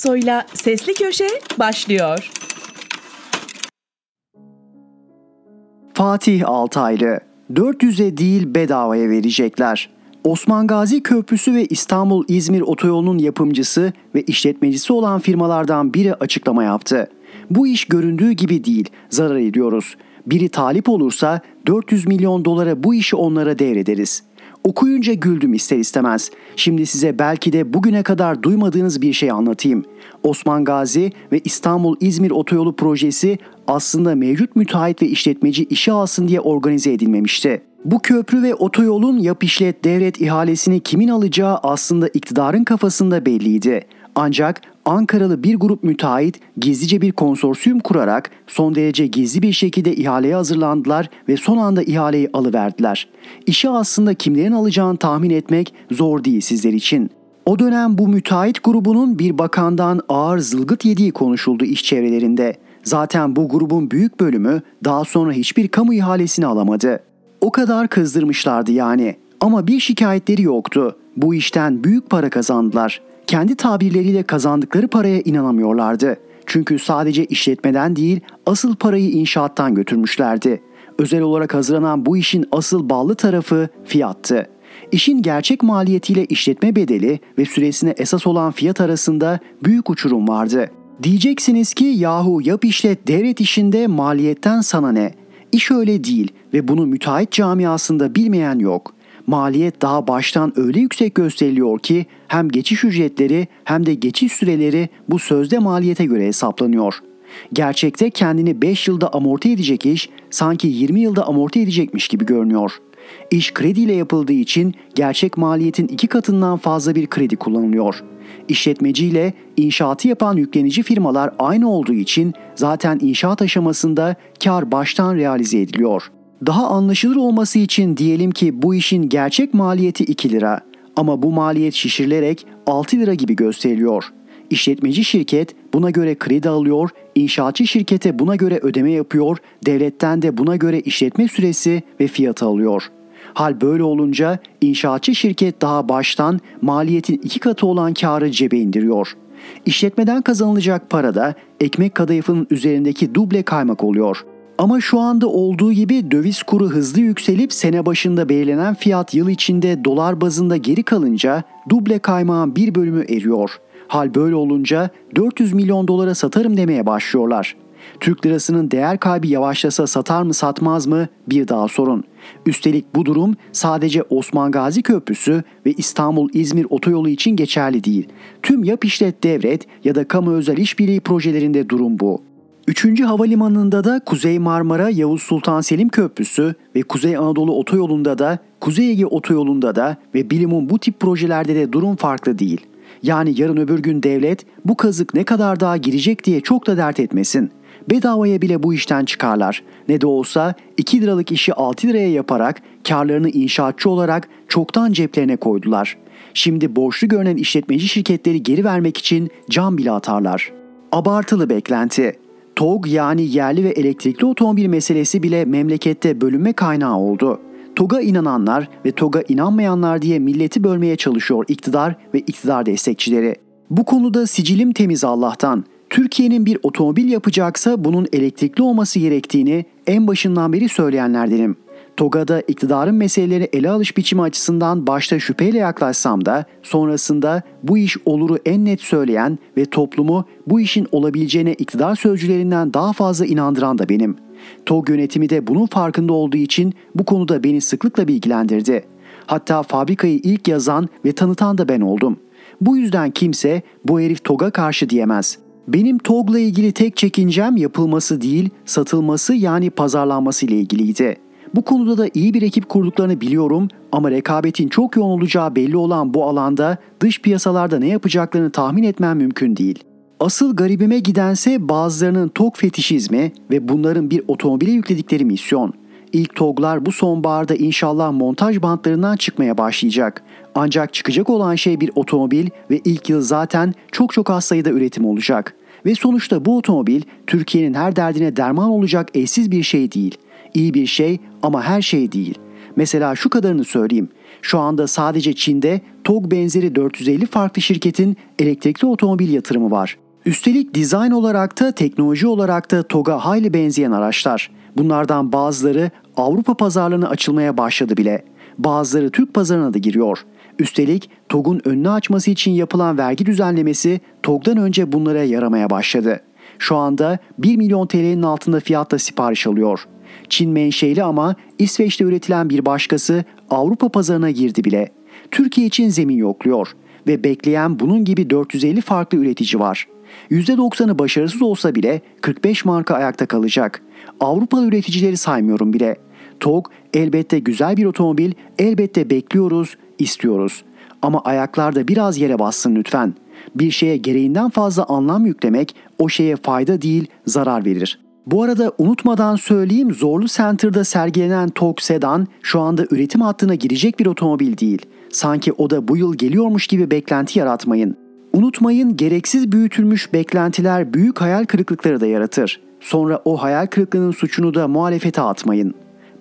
Aksoy'la Sesli Köşe başlıyor. Fatih Altaylı 400'e değil bedavaya verecekler. Osman Gazi Köprüsü ve İstanbul-İzmir otoyolunun yapımcısı ve işletmecisi olan firmalardan biri açıklama yaptı. Bu iş göründüğü gibi değil, zarar ediyoruz. Biri talip olursa 400 milyon dolara bu işi onlara devrederiz. Okuyunca güldüm ister istemez. Şimdi size belki de bugüne kadar duymadığınız bir şey anlatayım. Osman Gazi ve İstanbul-İzmir otoyolu projesi aslında mevcut müteahhit ve işletmeci işe alsın diye organize edilmemişti. Bu köprü ve otoyolun yap işlet devret ihalesini kimin alacağı aslında iktidarın kafasında belliydi. Ancak Ankaralı bir grup müteahhit gizlice bir konsorsiyum kurarak son derece gizli bir şekilde ihaleye hazırlandılar ve son anda ihaleyi alıverdiler. İşi aslında kimlerin alacağını tahmin etmek zor değil sizler için. O dönem bu müteahhit grubunun bir bakandan ağır zılgıt yediği konuşuldu iş çevrelerinde. Zaten bu grubun büyük bölümü daha sonra hiçbir kamu ihalesini alamadı. O kadar kızdırmışlardı yani. Ama bir şikayetleri yoktu. Bu işten büyük para kazandılar. Kendi tabirleriyle kazandıkları paraya inanamıyorlardı. Çünkü sadece işletmeden değil, asıl parayı inşaattan götürmüşlerdi. Özel olarak hazırlanan bu işin asıl ballı tarafı fiyattı. İşin gerçek maliyetiyle işletme bedeli ve süresine esas olan fiyat arasında büyük uçurum vardı. Diyeceksiniz ki yahu yap işlet devlet işinde maliyetten sana ne? İş öyle değil ve bunu müteahhit camiasında bilmeyen yok. Maliyet daha baştan öyle yüksek gösteriliyor ki hem geçiş ücretleri hem de geçiş süreleri bu sözde maliyete göre hesaplanıyor. Gerçekte kendini 5 yılda amorti edecek iş sanki 20 yılda amorti edecekmiş gibi görünüyor. İş krediyle yapıldığı için gerçek maliyetin iki katından fazla bir kredi kullanılıyor. İşletmeciyle inşaatı yapan yüklenici firmalar aynı olduğu için zaten inşaat aşamasında kar baştan realize ediliyor. Daha anlaşılır olması için diyelim ki bu işin gerçek maliyeti 2 lira ama bu maliyet şişirilerek 6 lira gibi gösteriliyor. İşletmeci şirket buna göre kredi alıyor, inşaatçı şirkete buna göre ödeme yapıyor, devletten de buna göre işletme süresi ve fiyatı alıyor. Hal böyle olunca inşaatçı şirket daha baştan maliyetin iki katı olan karı cebe indiriyor. İşletmeden kazanılacak para da ekmek kadayıfının üzerindeki duble kaymak oluyor. Ama şu anda olduğu gibi döviz kuru hızlı yükselip sene başında belirlenen fiyat yıl içinde dolar bazında geri kalınca duble kaymağın bir bölümü eriyor. Hal böyle olunca 400 milyon dolara satarım demeye başlıyorlar. Türk lirasının değer kaybı yavaşlasa satar mı satmaz mı bir daha sorun. Üstelik bu durum sadece Osman Gazi Köprüsü ve İstanbul-İzmir otoyolu için geçerli değil. Tüm yap işlet devret ya da kamu özel işbirliği projelerinde durum bu. 3. Havalimanı'nda da Kuzey Marmara Yavuz Sultan Selim Köprüsü ve Kuzey Anadolu Otoyolu'nda da Kuzey Ege Otoyolu'nda da ve bilimin bu tip projelerde de durum farklı değil. Yani yarın öbür gün devlet bu kazık ne kadar daha girecek diye çok da dert etmesin. Bedavaya bile bu işten çıkarlar. Ne de olsa 2 liralık işi 6 liraya yaparak karlarını inşaatçı olarak çoktan ceplerine koydular. Şimdi borçlu görünen işletmeci şirketleri geri vermek için can bile atarlar. Abartılı beklenti. TOG yani yerli ve elektrikli otomobil meselesi bile memlekette bölünme kaynağı oldu. TOG'a inananlar ve TOG'a inanmayanlar diye milleti bölmeye çalışıyor iktidar ve iktidar destekçileri. Bu konuda sicilim temiz Allah'tan. Türkiye'nin bir otomobil yapacaksa bunun elektrikli olması gerektiğini en başından beri söyleyenlerdenim. TOGA'da iktidarın meseleleri ele alış biçimi açısından başta şüpheyle yaklaşsam da sonrasında bu iş oluru en net söyleyen ve toplumu bu işin olabileceğine iktidar sözcülerinden daha fazla inandıran da benim. TOG yönetimi de bunun farkında olduğu için bu konuda beni sıklıkla bilgilendirdi. Hatta fabrikayı ilk yazan ve tanıtan da ben oldum. Bu yüzden kimse bu herif TOG'a karşı diyemez. Benim TOG'la ilgili tek çekincem yapılması değil, satılması yani pazarlanması ile ilgiliydi. Bu konuda da iyi bir ekip kurduklarını biliyorum ama rekabetin çok yoğun olacağı belli olan bu alanda dış piyasalarda ne yapacaklarını tahmin etmem mümkün değil. Asıl garibime gidense bazılarının TOG fetişizmi ve bunların bir otomobile yükledikleri misyon. İlk TOG'lar bu sonbaharda inşallah montaj bantlarından çıkmaya başlayacak. Ancak çıkacak olan şey bir otomobil ve ilk yıl zaten çok çok az sayıda üretim olacak. Ve sonuçta bu otomobil Türkiye'nin her derdine derman olacak eşsiz bir şey değil.'' İyi bir şey ama her şey değil. Mesela şu kadarını söyleyeyim. Şu anda sadece Çin'de TOG benzeri 450 farklı şirketin elektrikli otomobil yatırımı var. Üstelik dizayn olarak da teknoloji olarak da TOG'a hayli benzeyen araçlar. Bunlardan bazıları Avrupa pazarlarına açılmaya başladı bile. Bazıları Türk pazarına da giriyor. Üstelik TOG'un önünü açması için yapılan vergi düzenlemesi TOG'dan önce bunlara yaramaya başladı. Şu anda 1 milyon TL'nin altında fiyatla sipariş alıyor. Çin menşeli ama İsveç'te üretilen bir başkası Avrupa pazarına girdi bile. Türkiye için zemin yokluyor ve bekleyen bunun gibi 450 farklı üretici var. %90'ı başarısız olsa bile 45 marka ayakta kalacak. Avrupalı üreticileri saymıyorum bile. TOG elbette güzel bir otomobil, elbette bekliyoruz, istiyoruz. Ama ayaklarda biraz yere bassın lütfen. Bir şeye gereğinden fazla anlam yüklemek o şeye fayda değil, zarar verir. Bu arada unutmadan söyleyeyim Zorlu Center'da sergilenen TOG Sedan şu anda üretim hattına girecek bir otomobil değil. Sanki o da bu yıl geliyormuş gibi beklenti yaratmayın. Unutmayın gereksiz büyütülmüş beklentiler büyük hayal kırıklıkları da yaratır. Sonra o hayal kırıklığının suçunu da muhalefete atmayın.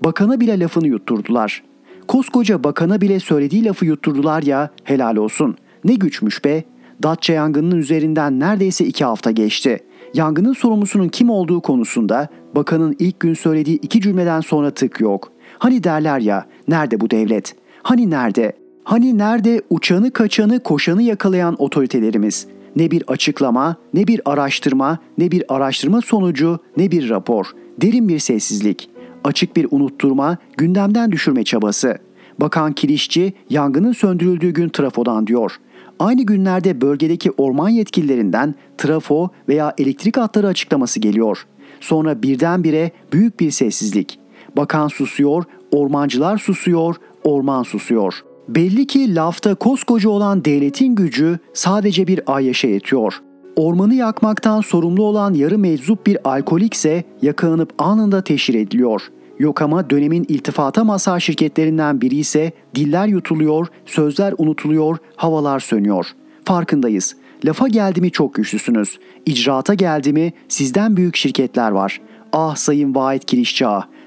Bakana bile lafını yutturdular. Koskoca bakana bile söylediği lafı yutturdular ya helal olsun. Ne güçmüş be. Datça yangınının üzerinden neredeyse iki hafta geçti. Yangının sorumlusunun kim olduğu konusunda bakanın ilk gün söylediği iki cümleden sonra tık yok. Hani derler ya nerede bu devlet? Hani nerede? Hani nerede uçanı kaçanı koşanı yakalayan otoritelerimiz? Ne bir açıklama, ne bir araştırma, ne bir araştırma sonucu, ne bir rapor. Derin bir sessizlik. Açık bir unutturma, gündemden düşürme çabası. Bakan Kirişçi yangının söndürüldüğü gün trafodan diyor. Aynı günlerde bölgedeki orman yetkililerinden trafo veya elektrik hatları açıklaması geliyor. Sonra birdenbire büyük bir sessizlik. Bakan susuyor, ormancılar susuyor, orman susuyor. Belli ki lafta koskoca olan devletin gücü sadece bir ayyaşa yetiyor. Ormanı yakmaktan sorumlu olan yarı meczup bir alkolikse yakalanıp anında teşhir ediliyor. Yok ama dönemin iltifata mazhar şirketlerinden biri ise diller yutuluyor, sözler unutuluyor, havalar sönüyor. Farkındayız. Lafa geldi mi çok güçlüsünüz. İcraata geldi mi sizden büyük şirketler var. Ah sayın Vahit Kirişçi.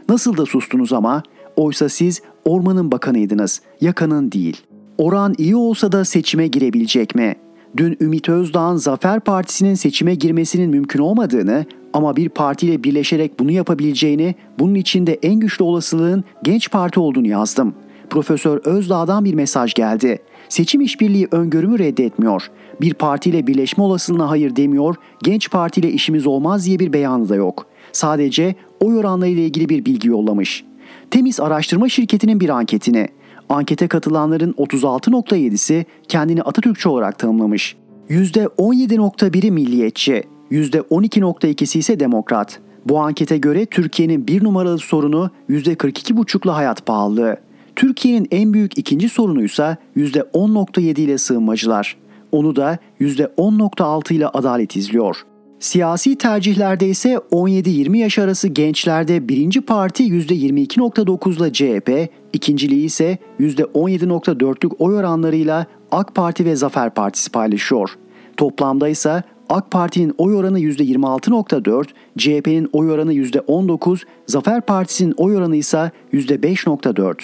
Nasıl da sustunuz ama. Oysa siz ormanın bakanıydınız. Yakanın değil. Oran iyi olsa da seçime girebilecek mi? Dün Ümit Özdağ'ın Zafer Partisi'nin seçime girmesinin mümkün olmadığını ama bir partiyle birleşerek bunu yapabileceğini, bunun içinde en güçlü olasılığın Genç Parti olduğunu yazdım. Profesör Özdağ'dan bir mesaj geldi. Seçim işbirliği öngörümü reddetmiyor. Bir partiyle birleşme olasılığına hayır demiyor, Genç Parti ile işimiz olmaz diye bir beyanı da yok. Sadece oy oranları ile ilgili bir bilgi yollamış. Temiz Araştırma Şirketi'nin bir anketini. Ankete katılanların 36.7'si kendini Atatürkçü olarak tanımlamış. %17.1'i milliyetçi, %12.2'si ise demokrat. Bu ankete göre Türkiye'nin bir numaralı sorunu %42,5'la hayat pahalılığı. Türkiye'nin en büyük ikinci sorunuysa %10.7 ile sığınmacılar. Onu da %10.6 ile adalet izliyor. Siyasi tercihlerde ise 17-20 yaş arası gençlerde birinci parti %22.9 ile CHP, ikinciliği ise %17.4'lük oy oranlarıyla AK Parti ve Zafer Partisi paylaşıyor. Toplamda ise AK Parti'nin oy oranı %26.4, CHP'nin oy oranı %19, Zafer Partisi'nin oy oranı ise %5.4.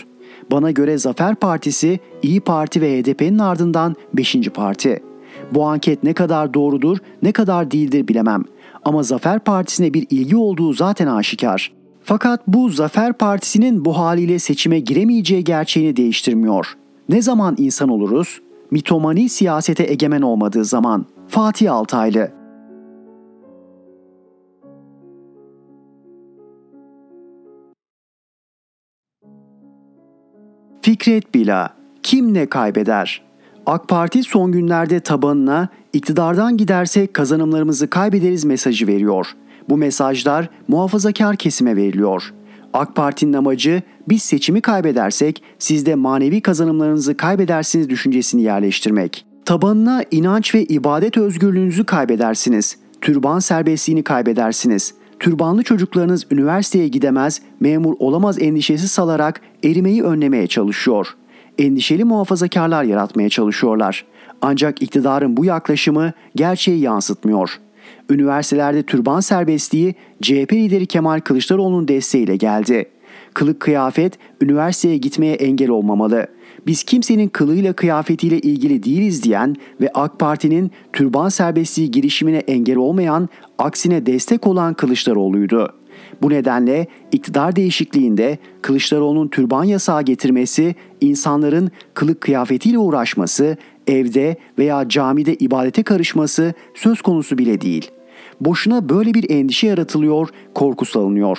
Bana göre Zafer Partisi, İyi Parti ve HDP'nin ardından 5. parti. Bu anket ne kadar doğrudur, ne kadar değildir bilemem. Ama Zafer Partisi'ne bir ilgi olduğu zaten aşikar. Fakat bu Zafer Partisi'nin bu haliyle seçime giremeyeceği gerçeğini değiştirmiyor. Ne zaman insan oluruz? Mitomani siyasete egemen olmadığı zaman. Fatih Altaylı Fikret Bila Kim ne kaybeder? AK Parti son günlerde tabanına iktidardan gidersek kazanımlarımızı kaybederiz mesajı veriyor. Bu mesajlar muhafazakar kesime veriliyor. AK Parti'nin amacı biz seçimi kaybedersek siz de manevi kazanımlarınızı kaybedersiniz düşüncesini yerleştirmek. Tabanına inanç ve ibadet özgürlüğünüzü kaybedersiniz. Türban serbestliğini kaybedersiniz. Türbanlı çocuklarınız üniversiteye gidemez, memur olamaz endişesi salarak erimeyi önlemeye çalışıyor. Endişeli muhafazakarlar yaratmaya çalışıyorlar. Ancak iktidarın bu yaklaşımı gerçeği yansıtmıyor. Üniversitelerde türban serbestliği CHP lideri Kemal Kılıçdaroğlu'nun desteğiyle geldi. Kılık kıyafet üniversiteye gitmeye engel olmamalı. Biz kimsenin kılığıyla kıyafetiyle ilgili değiliz diyen ve AK Parti'nin türban serbestliği girişimine engel olmayan, aksine destek olan Kılıçdaroğlu'ydu. Bu nedenle iktidar değişikliğinde Kılıçdaroğlu'nun türban yasağı getirmesi, insanların kılık kıyafetiyle uğraşması, evde veya camide ibadete karışması söz konusu bile değil. Boşuna böyle bir endişe yaratılıyor, korku salınıyor.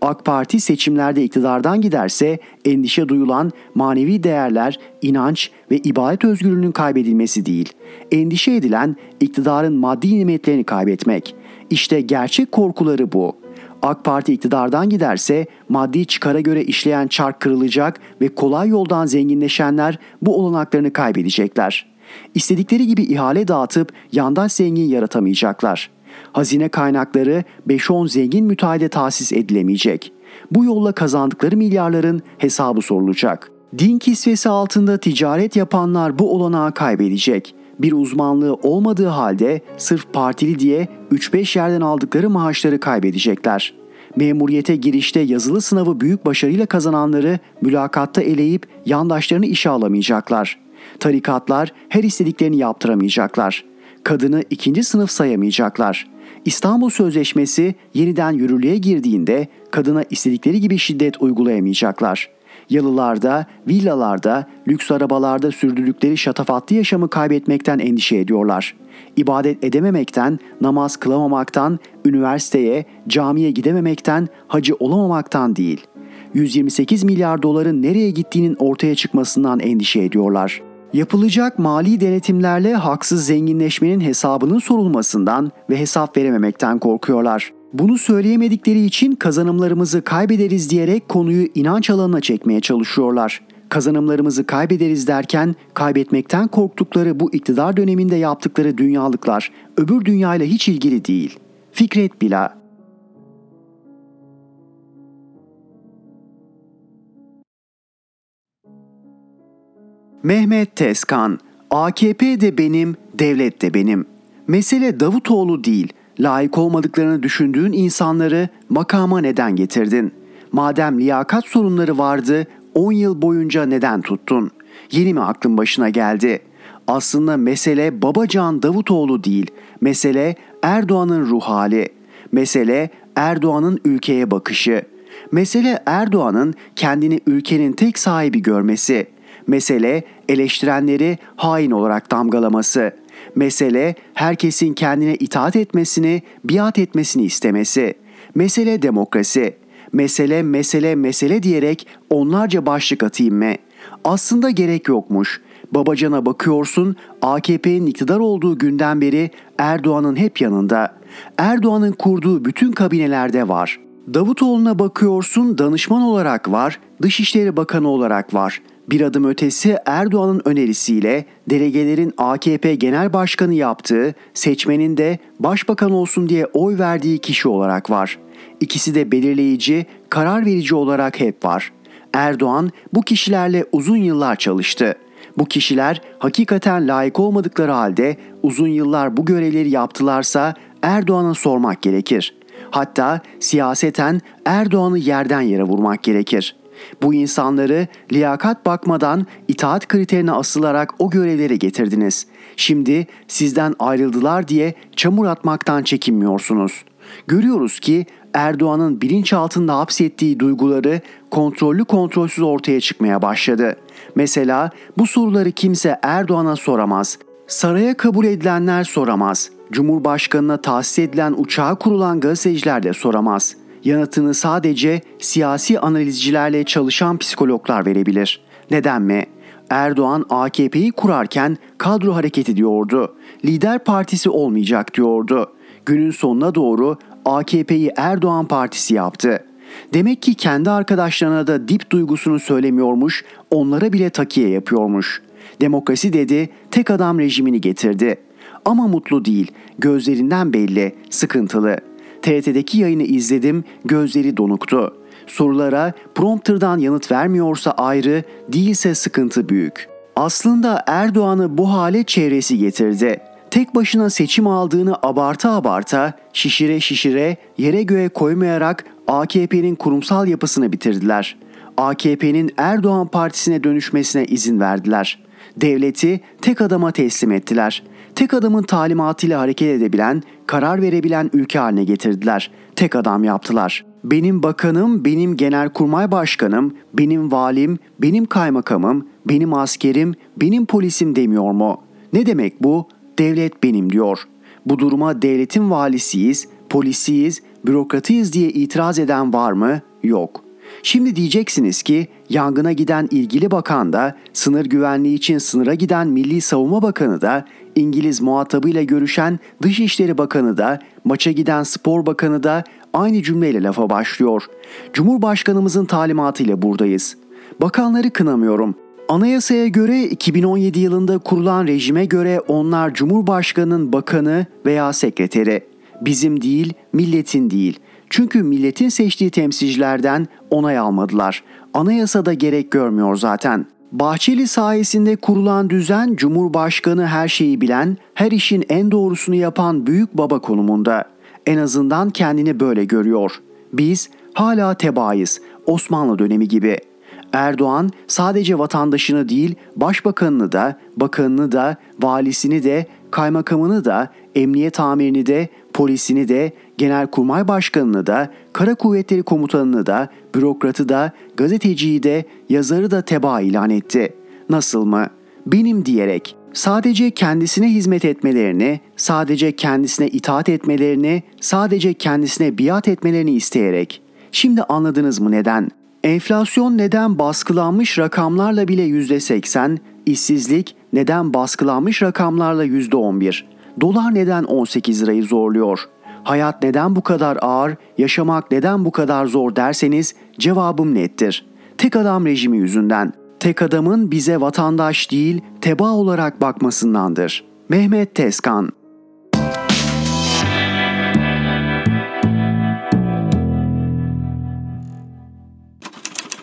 AK Parti seçimlerde iktidardan giderse endişe duyulan manevi değerler, inanç ve ibadet özgürlüğünün kaybedilmesi değil. Endişe edilen iktidarın maddi nimetlerini kaybetmek. İşte gerçek korkuları bu. AK Parti iktidardan giderse maddi çıkara göre işleyen çark kırılacak ve kolay yoldan zenginleşenler bu olanaklarını kaybedecekler. İstedikleri gibi ihale dağıtıp yandaş zengin yaratamayacaklar. Hazine kaynakları 5-10 zengin müteahhide tahsis edilemeyecek. Bu yolla kazandıkları milyarların hesabı sorulacak. Din kisvesi altında ticaret yapanlar bu olanağı kaybedecek bir uzmanlığı olmadığı halde sırf partili diye 3-5 yerden aldıkları maaşları kaybedecekler. Memuriyete girişte yazılı sınavı büyük başarıyla kazananları mülakatta eleyip yandaşlarını işe alamayacaklar. Tarikatlar her istediklerini yaptıramayacaklar. Kadını ikinci sınıf sayamayacaklar. İstanbul Sözleşmesi yeniden yürürlüğe girdiğinde kadına istedikleri gibi şiddet uygulayamayacaklar.'' Yalılarda, villalarda, lüks arabalarda sürdürdükleri şatafatlı yaşamı kaybetmekten endişe ediyorlar. İbadet edememekten, namaz kılamamaktan, üniversiteye, camiye gidememekten, hacı olamamaktan değil. 128 milyar doların nereye gittiğinin ortaya çıkmasından endişe ediyorlar. Yapılacak mali denetimlerle haksız zenginleşmenin hesabının sorulmasından ve hesap verememekten korkuyorlar. Bunu söyleyemedikleri için kazanımlarımızı kaybederiz diyerek konuyu inanç alanına çekmeye çalışıyorlar. Kazanımlarımızı kaybederiz derken kaybetmekten korktukları bu iktidar döneminde yaptıkları dünyalıklar öbür dünyayla hiç ilgili değil. Fikret Bila Mehmet Tezkan AKP de benim, devlet de benim. Mesele Davutoğlu değil, layık olmadıklarını düşündüğün insanları makama neden getirdin? Madem liyakat sorunları vardı, 10 yıl boyunca neden tuttun? Yeni mi aklın başına geldi? Aslında mesele Babacan Davutoğlu değil, mesele Erdoğan'ın ruh hali. Mesele Erdoğan'ın ülkeye bakışı. Mesele Erdoğan'ın kendini ülkenin tek sahibi görmesi. Mesele eleştirenleri hain olarak damgalaması.'' Mesele herkesin kendine itaat etmesini, biat etmesini istemesi. Mesele demokrasi. Mesele mesele mesele diyerek onlarca başlık atayım mı? Aslında gerek yokmuş. Babacan'a bakıyorsun AKP'nin iktidar olduğu günden beri Erdoğan'ın hep yanında. Erdoğan'ın kurduğu bütün kabinelerde var. Davutoğlu'na bakıyorsun danışman olarak var, Dışişleri Bakanı olarak var. Bir adım ötesi Erdoğan'ın önerisiyle delegelerin AKP Genel Başkanı yaptığı, seçmenin de başbakan olsun diye oy verdiği kişi olarak var. İkisi de belirleyici, karar verici olarak hep var. Erdoğan bu kişilerle uzun yıllar çalıştı. Bu kişiler hakikaten layık olmadıkları halde uzun yıllar bu görevleri yaptılarsa Erdoğan'a sormak gerekir. Hatta siyaseten Erdoğan'ı yerden yere vurmak gerekir. Bu insanları liyakat bakmadan itaat kriterine asılarak o görevlere getirdiniz. Şimdi sizden ayrıldılar diye çamur atmaktan çekinmiyorsunuz. Görüyoruz ki Erdoğan'ın bilinçaltında hapsettiği duyguları kontrollü kontrolsüz ortaya çıkmaya başladı. Mesela bu soruları kimse Erdoğan'a soramaz. Saraya kabul edilenler soramaz. Cumhurbaşkanına tahsis edilen uçağa kurulan gazeteciler de soramaz yanıtını sadece siyasi analizcilerle çalışan psikologlar verebilir. Neden mi? Erdoğan AKP'yi kurarken kadro hareketi diyordu. Lider partisi olmayacak diyordu. Günün sonuna doğru AKP'yi Erdoğan partisi yaptı. Demek ki kendi arkadaşlarına da dip duygusunu söylemiyormuş, onlara bile takiye yapıyormuş. Demokrasi dedi, tek adam rejimini getirdi. Ama mutlu değil, gözlerinden belli, sıkıntılı. TRT'deki yayını izledim, gözleri donuktu. Sorulara prompterdan yanıt vermiyorsa ayrı, değilse sıkıntı büyük. Aslında Erdoğan'ı bu hale çevresi getirdi. tek başına seçim aldığını abarta abarta, şişire şişire, yere göğe koymayarak AKP'nin kurumsal yapısını bitirdiler. AKP'nin Erdoğan Partisi'ne dönüşmesine izin verdiler. Devleti tek adama teslim ettiler. Tek adamın talimatıyla hareket edebilen, karar verebilen ülke haline getirdiler. Tek adam yaptılar. Benim bakanım, benim genelkurmay başkanım, benim valim, benim kaymakamım, benim askerim, benim polisim demiyor mu? Ne demek bu? Devlet benim diyor. Bu duruma devletin valisiyiz, polisiyiz, bürokratıyız diye itiraz eden var mı? Yok. Şimdi diyeceksiniz ki yangına giden ilgili bakan da, sınır güvenliği için sınıra giden Milli Savunma Bakanı da, İngiliz muhatabıyla görüşen Dışişleri Bakanı da, maça giden Spor Bakanı da aynı cümleyle lafa başlıyor. Cumhurbaşkanımızın talimatıyla buradayız. Bakanları kınamıyorum. Anayasaya göre 2017 yılında kurulan rejime göre onlar Cumhurbaşkanının bakanı veya sekreteri. Bizim değil, milletin değil. Çünkü milletin seçtiği temsilcilerden onay almadılar. Anayasada gerek görmüyor zaten. Bahçeli sayesinde kurulan düzen Cumhurbaşkanı her şeyi bilen, her işin en doğrusunu yapan büyük baba konumunda. En azından kendini böyle görüyor. Biz hala tebaayız. Osmanlı dönemi gibi. Erdoğan sadece vatandaşını değil, başbakanını da, bakanını da, valisini de, kaymakamını da, emniyet amirini de, polisini de, genelkurmay başkanını da, kara kuvvetleri komutanını da, bürokratı da, gazeteciyi de, yazarı da teba ilan etti. Nasıl mı? Benim diyerek sadece kendisine hizmet etmelerini, sadece kendisine itaat etmelerini, sadece kendisine biat etmelerini isteyerek. Şimdi anladınız mı neden? Enflasyon neden baskılanmış rakamlarla bile %80, işsizlik neden baskılanmış rakamlarla %11, dolar neden 18 lirayı zorluyor, hayat neden bu kadar ağır, yaşamak neden bu kadar zor derseniz cevabım nettir. Tek adam rejimi yüzünden. Tek adamın bize vatandaş değil, teba olarak bakmasındandır. Mehmet Tezkan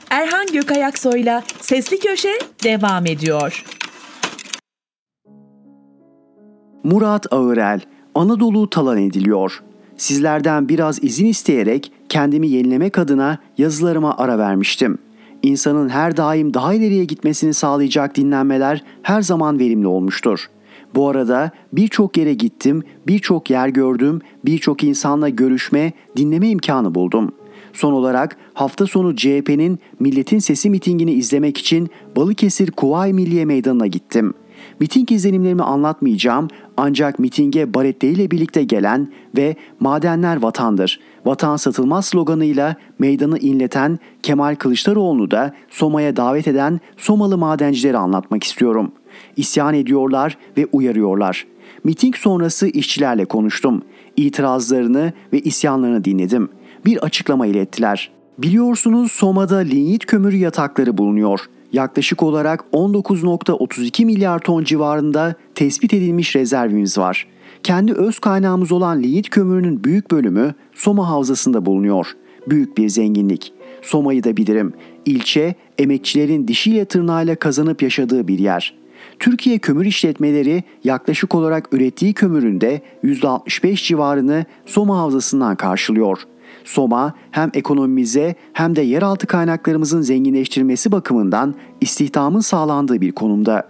Erhan Gökayaksoy'la Sesli Köşe devam ediyor. Murat Ağırel, Anadolu talan ediliyor. Sizlerden biraz izin isteyerek kendimi yenilemek adına yazılarıma ara vermiştim. İnsanın her daim daha ileriye gitmesini sağlayacak dinlenmeler her zaman verimli olmuştur. Bu arada birçok yere gittim, birçok yer gördüm, birçok insanla görüşme, dinleme imkanı buldum. Son olarak hafta sonu CHP'nin Milletin Sesi mitingini izlemek için Balıkesir Kuvayi Milliye Meydanı'na gittim.'' Miting izlenimlerimi anlatmayacağım ancak mitinge baretleriyle birlikte gelen ve madenler vatandır, vatan satılmaz sloganıyla meydanı inleten Kemal Kılıçdaroğlu'nu da Soma'ya davet eden Somalı madencileri anlatmak istiyorum. İsyan ediyorlar ve uyarıyorlar. Miting sonrası işçilerle konuştum. İtirazlarını ve isyanlarını dinledim. Bir açıklama ilettiler. Biliyorsunuz Soma'da linyit kömürü yatakları bulunuyor yaklaşık olarak 19.32 milyar ton civarında tespit edilmiş rezervimiz var. Kendi öz kaynağımız olan linyit kömürünün büyük bölümü Soma Havzası'nda bulunuyor. Büyük bir zenginlik. Soma'yı da bilirim. İlçe, emekçilerin dişiyle tırnağıyla kazanıp yaşadığı bir yer. Türkiye kömür işletmeleri yaklaşık olarak ürettiği kömürün de %65 civarını Soma Havzası'ndan karşılıyor.'' Soma hem ekonomimize hem de yeraltı kaynaklarımızın zenginleştirilmesi bakımından istihdamın sağlandığı bir konumda.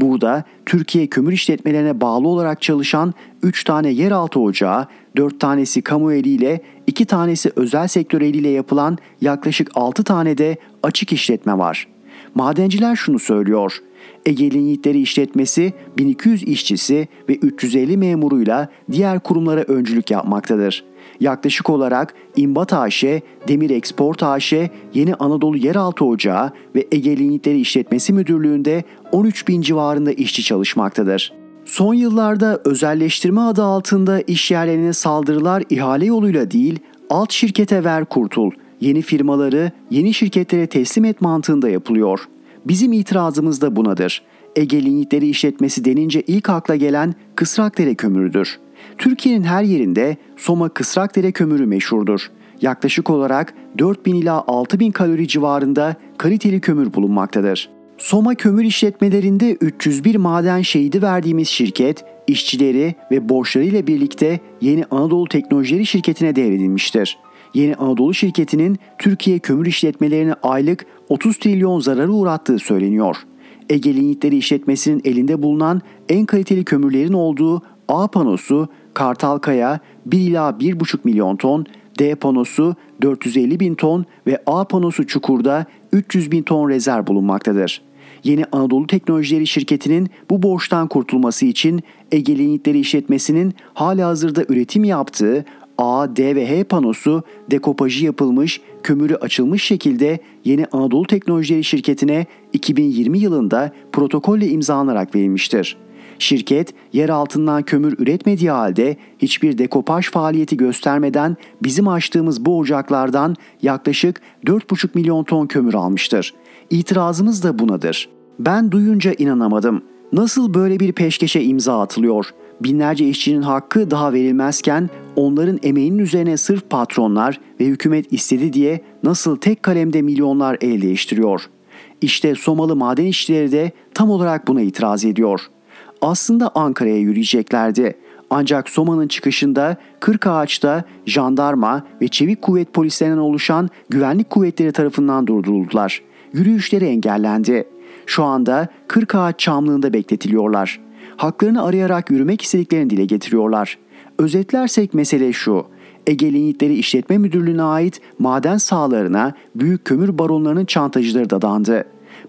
Burada Türkiye kömür işletmelerine bağlı olarak çalışan 3 tane yeraltı ocağı, 4 tanesi kamu eliyle, 2 tanesi özel sektör eliyle yapılan yaklaşık 6 tane de açık işletme var. Madenciler şunu söylüyor. Ege Linyitleri işletmesi 1200 işçisi ve 350 memuruyla diğer kurumlara öncülük yapmaktadır.'' Yaklaşık olarak İmbat AŞ, Demir Export AŞ, Yeni Anadolu Yeraltı Ocağı ve Ege Linyitleri İşletmesi Müdürlüğü'nde 13 bin civarında işçi çalışmaktadır. Son yıllarda özelleştirme adı altında iş yerlerine saldırılar ihale yoluyla değil, alt şirkete ver kurtul, yeni firmaları yeni şirketlere teslim et mantığında yapılıyor. Bizim itirazımız da bunadır. Ege Linyitleri işletmesi denince ilk akla gelen Kısrakdere kömürüdür. Türkiye'nin her yerinde Soma Kısrakdere kömürü meşhurdur. Yaklaşık olarak 4000 ila 6000 kalori civarında kaliteli kömür bulunmaktadır. Soma kömür işletmelerinde 301 maden şehidi verdiğimiz şirket işçileri ve borçlarıyla birlikte Yeni Anadolu Teknolojileri şirketine devredilmiştir. Yeni Anadolu şirketinin Türkiye kömür işletmelerine aylık 30 trilyon zararı uğrattığı söyleniyor. Ege Linyitleri işletmesinin elinde bulunan en kaliteli kömürlerin olduğu A panosu Kartalkaya 1 ila 1,5 milyon ton, D panosu 450 bin ton ve A panosu Çukur'da 300 bin ton rezerv bulunmaktadır. Yeni Anadolu Teknolojileri şirketinin bu borçtan kurtulması için Ege Linyitleri işletmesinin hala hazırda üretim yaptığı A, D ve H panosu dekopajı yapılmış, kömürü açılmış şekilde Yeni Anadolu Teknolojileri şirketine 2020 yılında protokolle imzalanarak verilmiştir. Şirket yer altından kömür üretmediği halde hiçbir dekopaj faaliyeti göstermeden bizim açtığımız bu ocaklardan yaklaşık 4,5 milyon ton kömür almıştır. İtirazımız da bunadır. Ben duyunca inanamadım. Nasıl böyle bir peşkeşe imza atılıyor? Binlerce işçinin hakkı daha verilmezken onların emeğinin üzerine sırf patronlar ve hükümet istedi diye nasıl tek kalemde milyonlar el değiştiriyor? İşte Somalı maden işçileri de tam olarak buna itiraz ediyor. Aslında Ankara'ya yürüyeceklerdi. Ancak Soma'nın çıkışında Kırkağaç'ta jandarma ve çevik kuvvet polislerinden oluşan güvenlik kuvvetleri tarafından durduruldular. Yürüyüşleri engellendi. Şu anda Kırkağaç Çamlığı'nda bekletiliyorlar. Haklarını arayarak yürümek istediklerini dile getiriyorlar. Özetlersek mesele şu. Ege Linyitleri İşletme Müdürlüğü'ne ait maden sahalarına büyük kömür baronlarının çantacıları dadandı.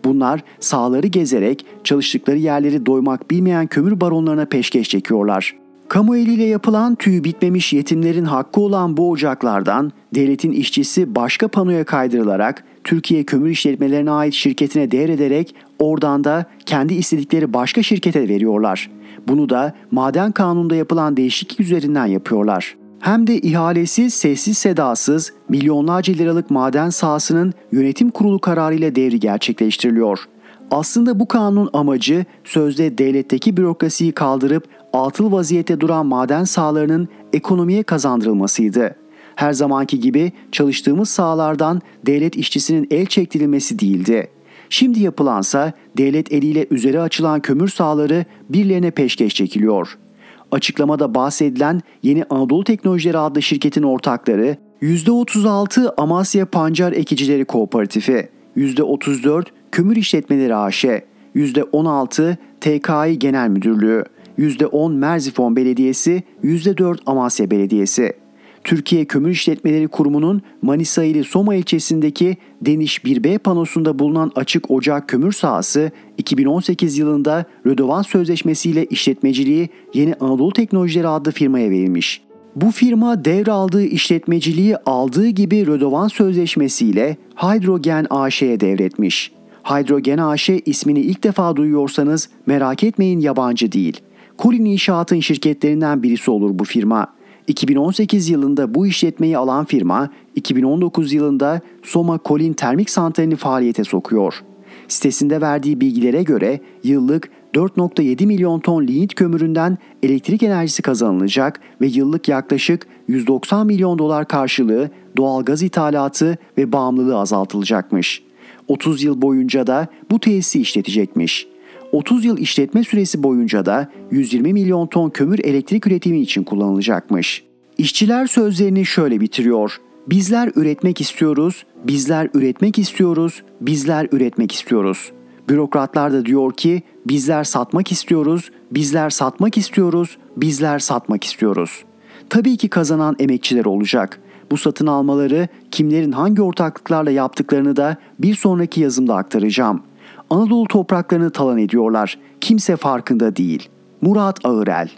Bunlar sahaları gezerek çalıştıkları yerleri doymak bilmeyen kömür baronlarına peşkeş çekiyorlar. Kamu eliyle yapılan tüyü bitmemiş yetimlerin hakkı olan bu ocaklardan devletin işçisi başka panoya kaydırılarak Türkiye Kömür İşletmelerine ait şirketine devrederek oradan da kendi istedikleri başka şirkete veriyorlar. Bunu da maden kanununda yapılan değişiklik üzerinden yapıyorlar. Hem de ihalesiz, sessiz sedasız milyonlarca liralık maden sahasının yönetim kurulu kararıyla devri gerçekleştiriliyor. Aslında bu kanunun amacı sözde devletteki bürokrasiyi kaldırıp atıl vaziyette duran maden sahalarının ekonomiye kazandırılmasıydı. Her zamanki gibi çalıştığımız sahalardan devlet işçisinin el çektirilmesi değildi. Şimdi yapılansa devlet eliyle üzeri açılan kömür sahaları birilerine peşkeş çekiliyor. Açıklamada bahsedilen Yeni Anadolu Teknolojileri adlı şirketin ortakları %36 Amasya Pancar Ekicileri Kooperatifi, %34 Kömür İşletmeleri AŞ, %16 TKİ Genel Müdürlüğü, %10 Merzifon Belediyesi, %4 Amasya Belediyesi. Türkiye Kömür İşletmeleri Kurumu'nun Manisa ili Soma ilçesindeki Deniş 1B panosunda bulunan açık ocak kömür sahası 2018 yılında Rödovan Sözleşmesi ile işletmeciliği Yeni Anadolu Teknolojileri adlı firmaya verilmiş. Bu firma devraldığı işletmeciliği aldığı gibi Rödovan Sözleşmesi ile Hydrogen AŞ'ye devretmiş. Hydrogen AŞ ismini ilk defa duyuyorsanız merak etmeyin yabancı değil. Kolin İnşaat'ın şirketlerinden birisi olur bu firma. 2018 yılında bu işletmeyi alan firma 2019 yılında Soma Kolin Termik Santrali'ni faaliyete sokuyor. Sitesinde verdiği bilgilere göre yıllık 4.7 milyon ton lignit kömüründen elektrik enerjisi kazanılacak ve yıllık yaklaşık 190 milyon dolar karşılığı doğal gaz ithalatı ve bağımlılığı azaltılacakmış. 30 yıl boyunca da bu tesisi işletecekmiş. 30 yıl işletme süresi boyunca da 120 milyon ton kömür elektrik üretimi için kullanılacakmış. İşçiler sözlerini şöyle bitiriyor. Bizler üretmek istiyoruz, bizler üretmek istiyoruz, bizler üretmek istiyoruz. Bürokratlar da diyor ki bizler satmak istiyoruz, bizler satmak istiyoruz, bizler satmak istiyoruz. Tabii ki kazanan emekçiler olacak. Bu satın almaları kimlerin hangi ortaklıklarla yaptıklarını da bir sonraki yazımda aktaracağım. Anadolu topraklarını talan ediyorlar. Kimse farkında değil. Murat Ağırel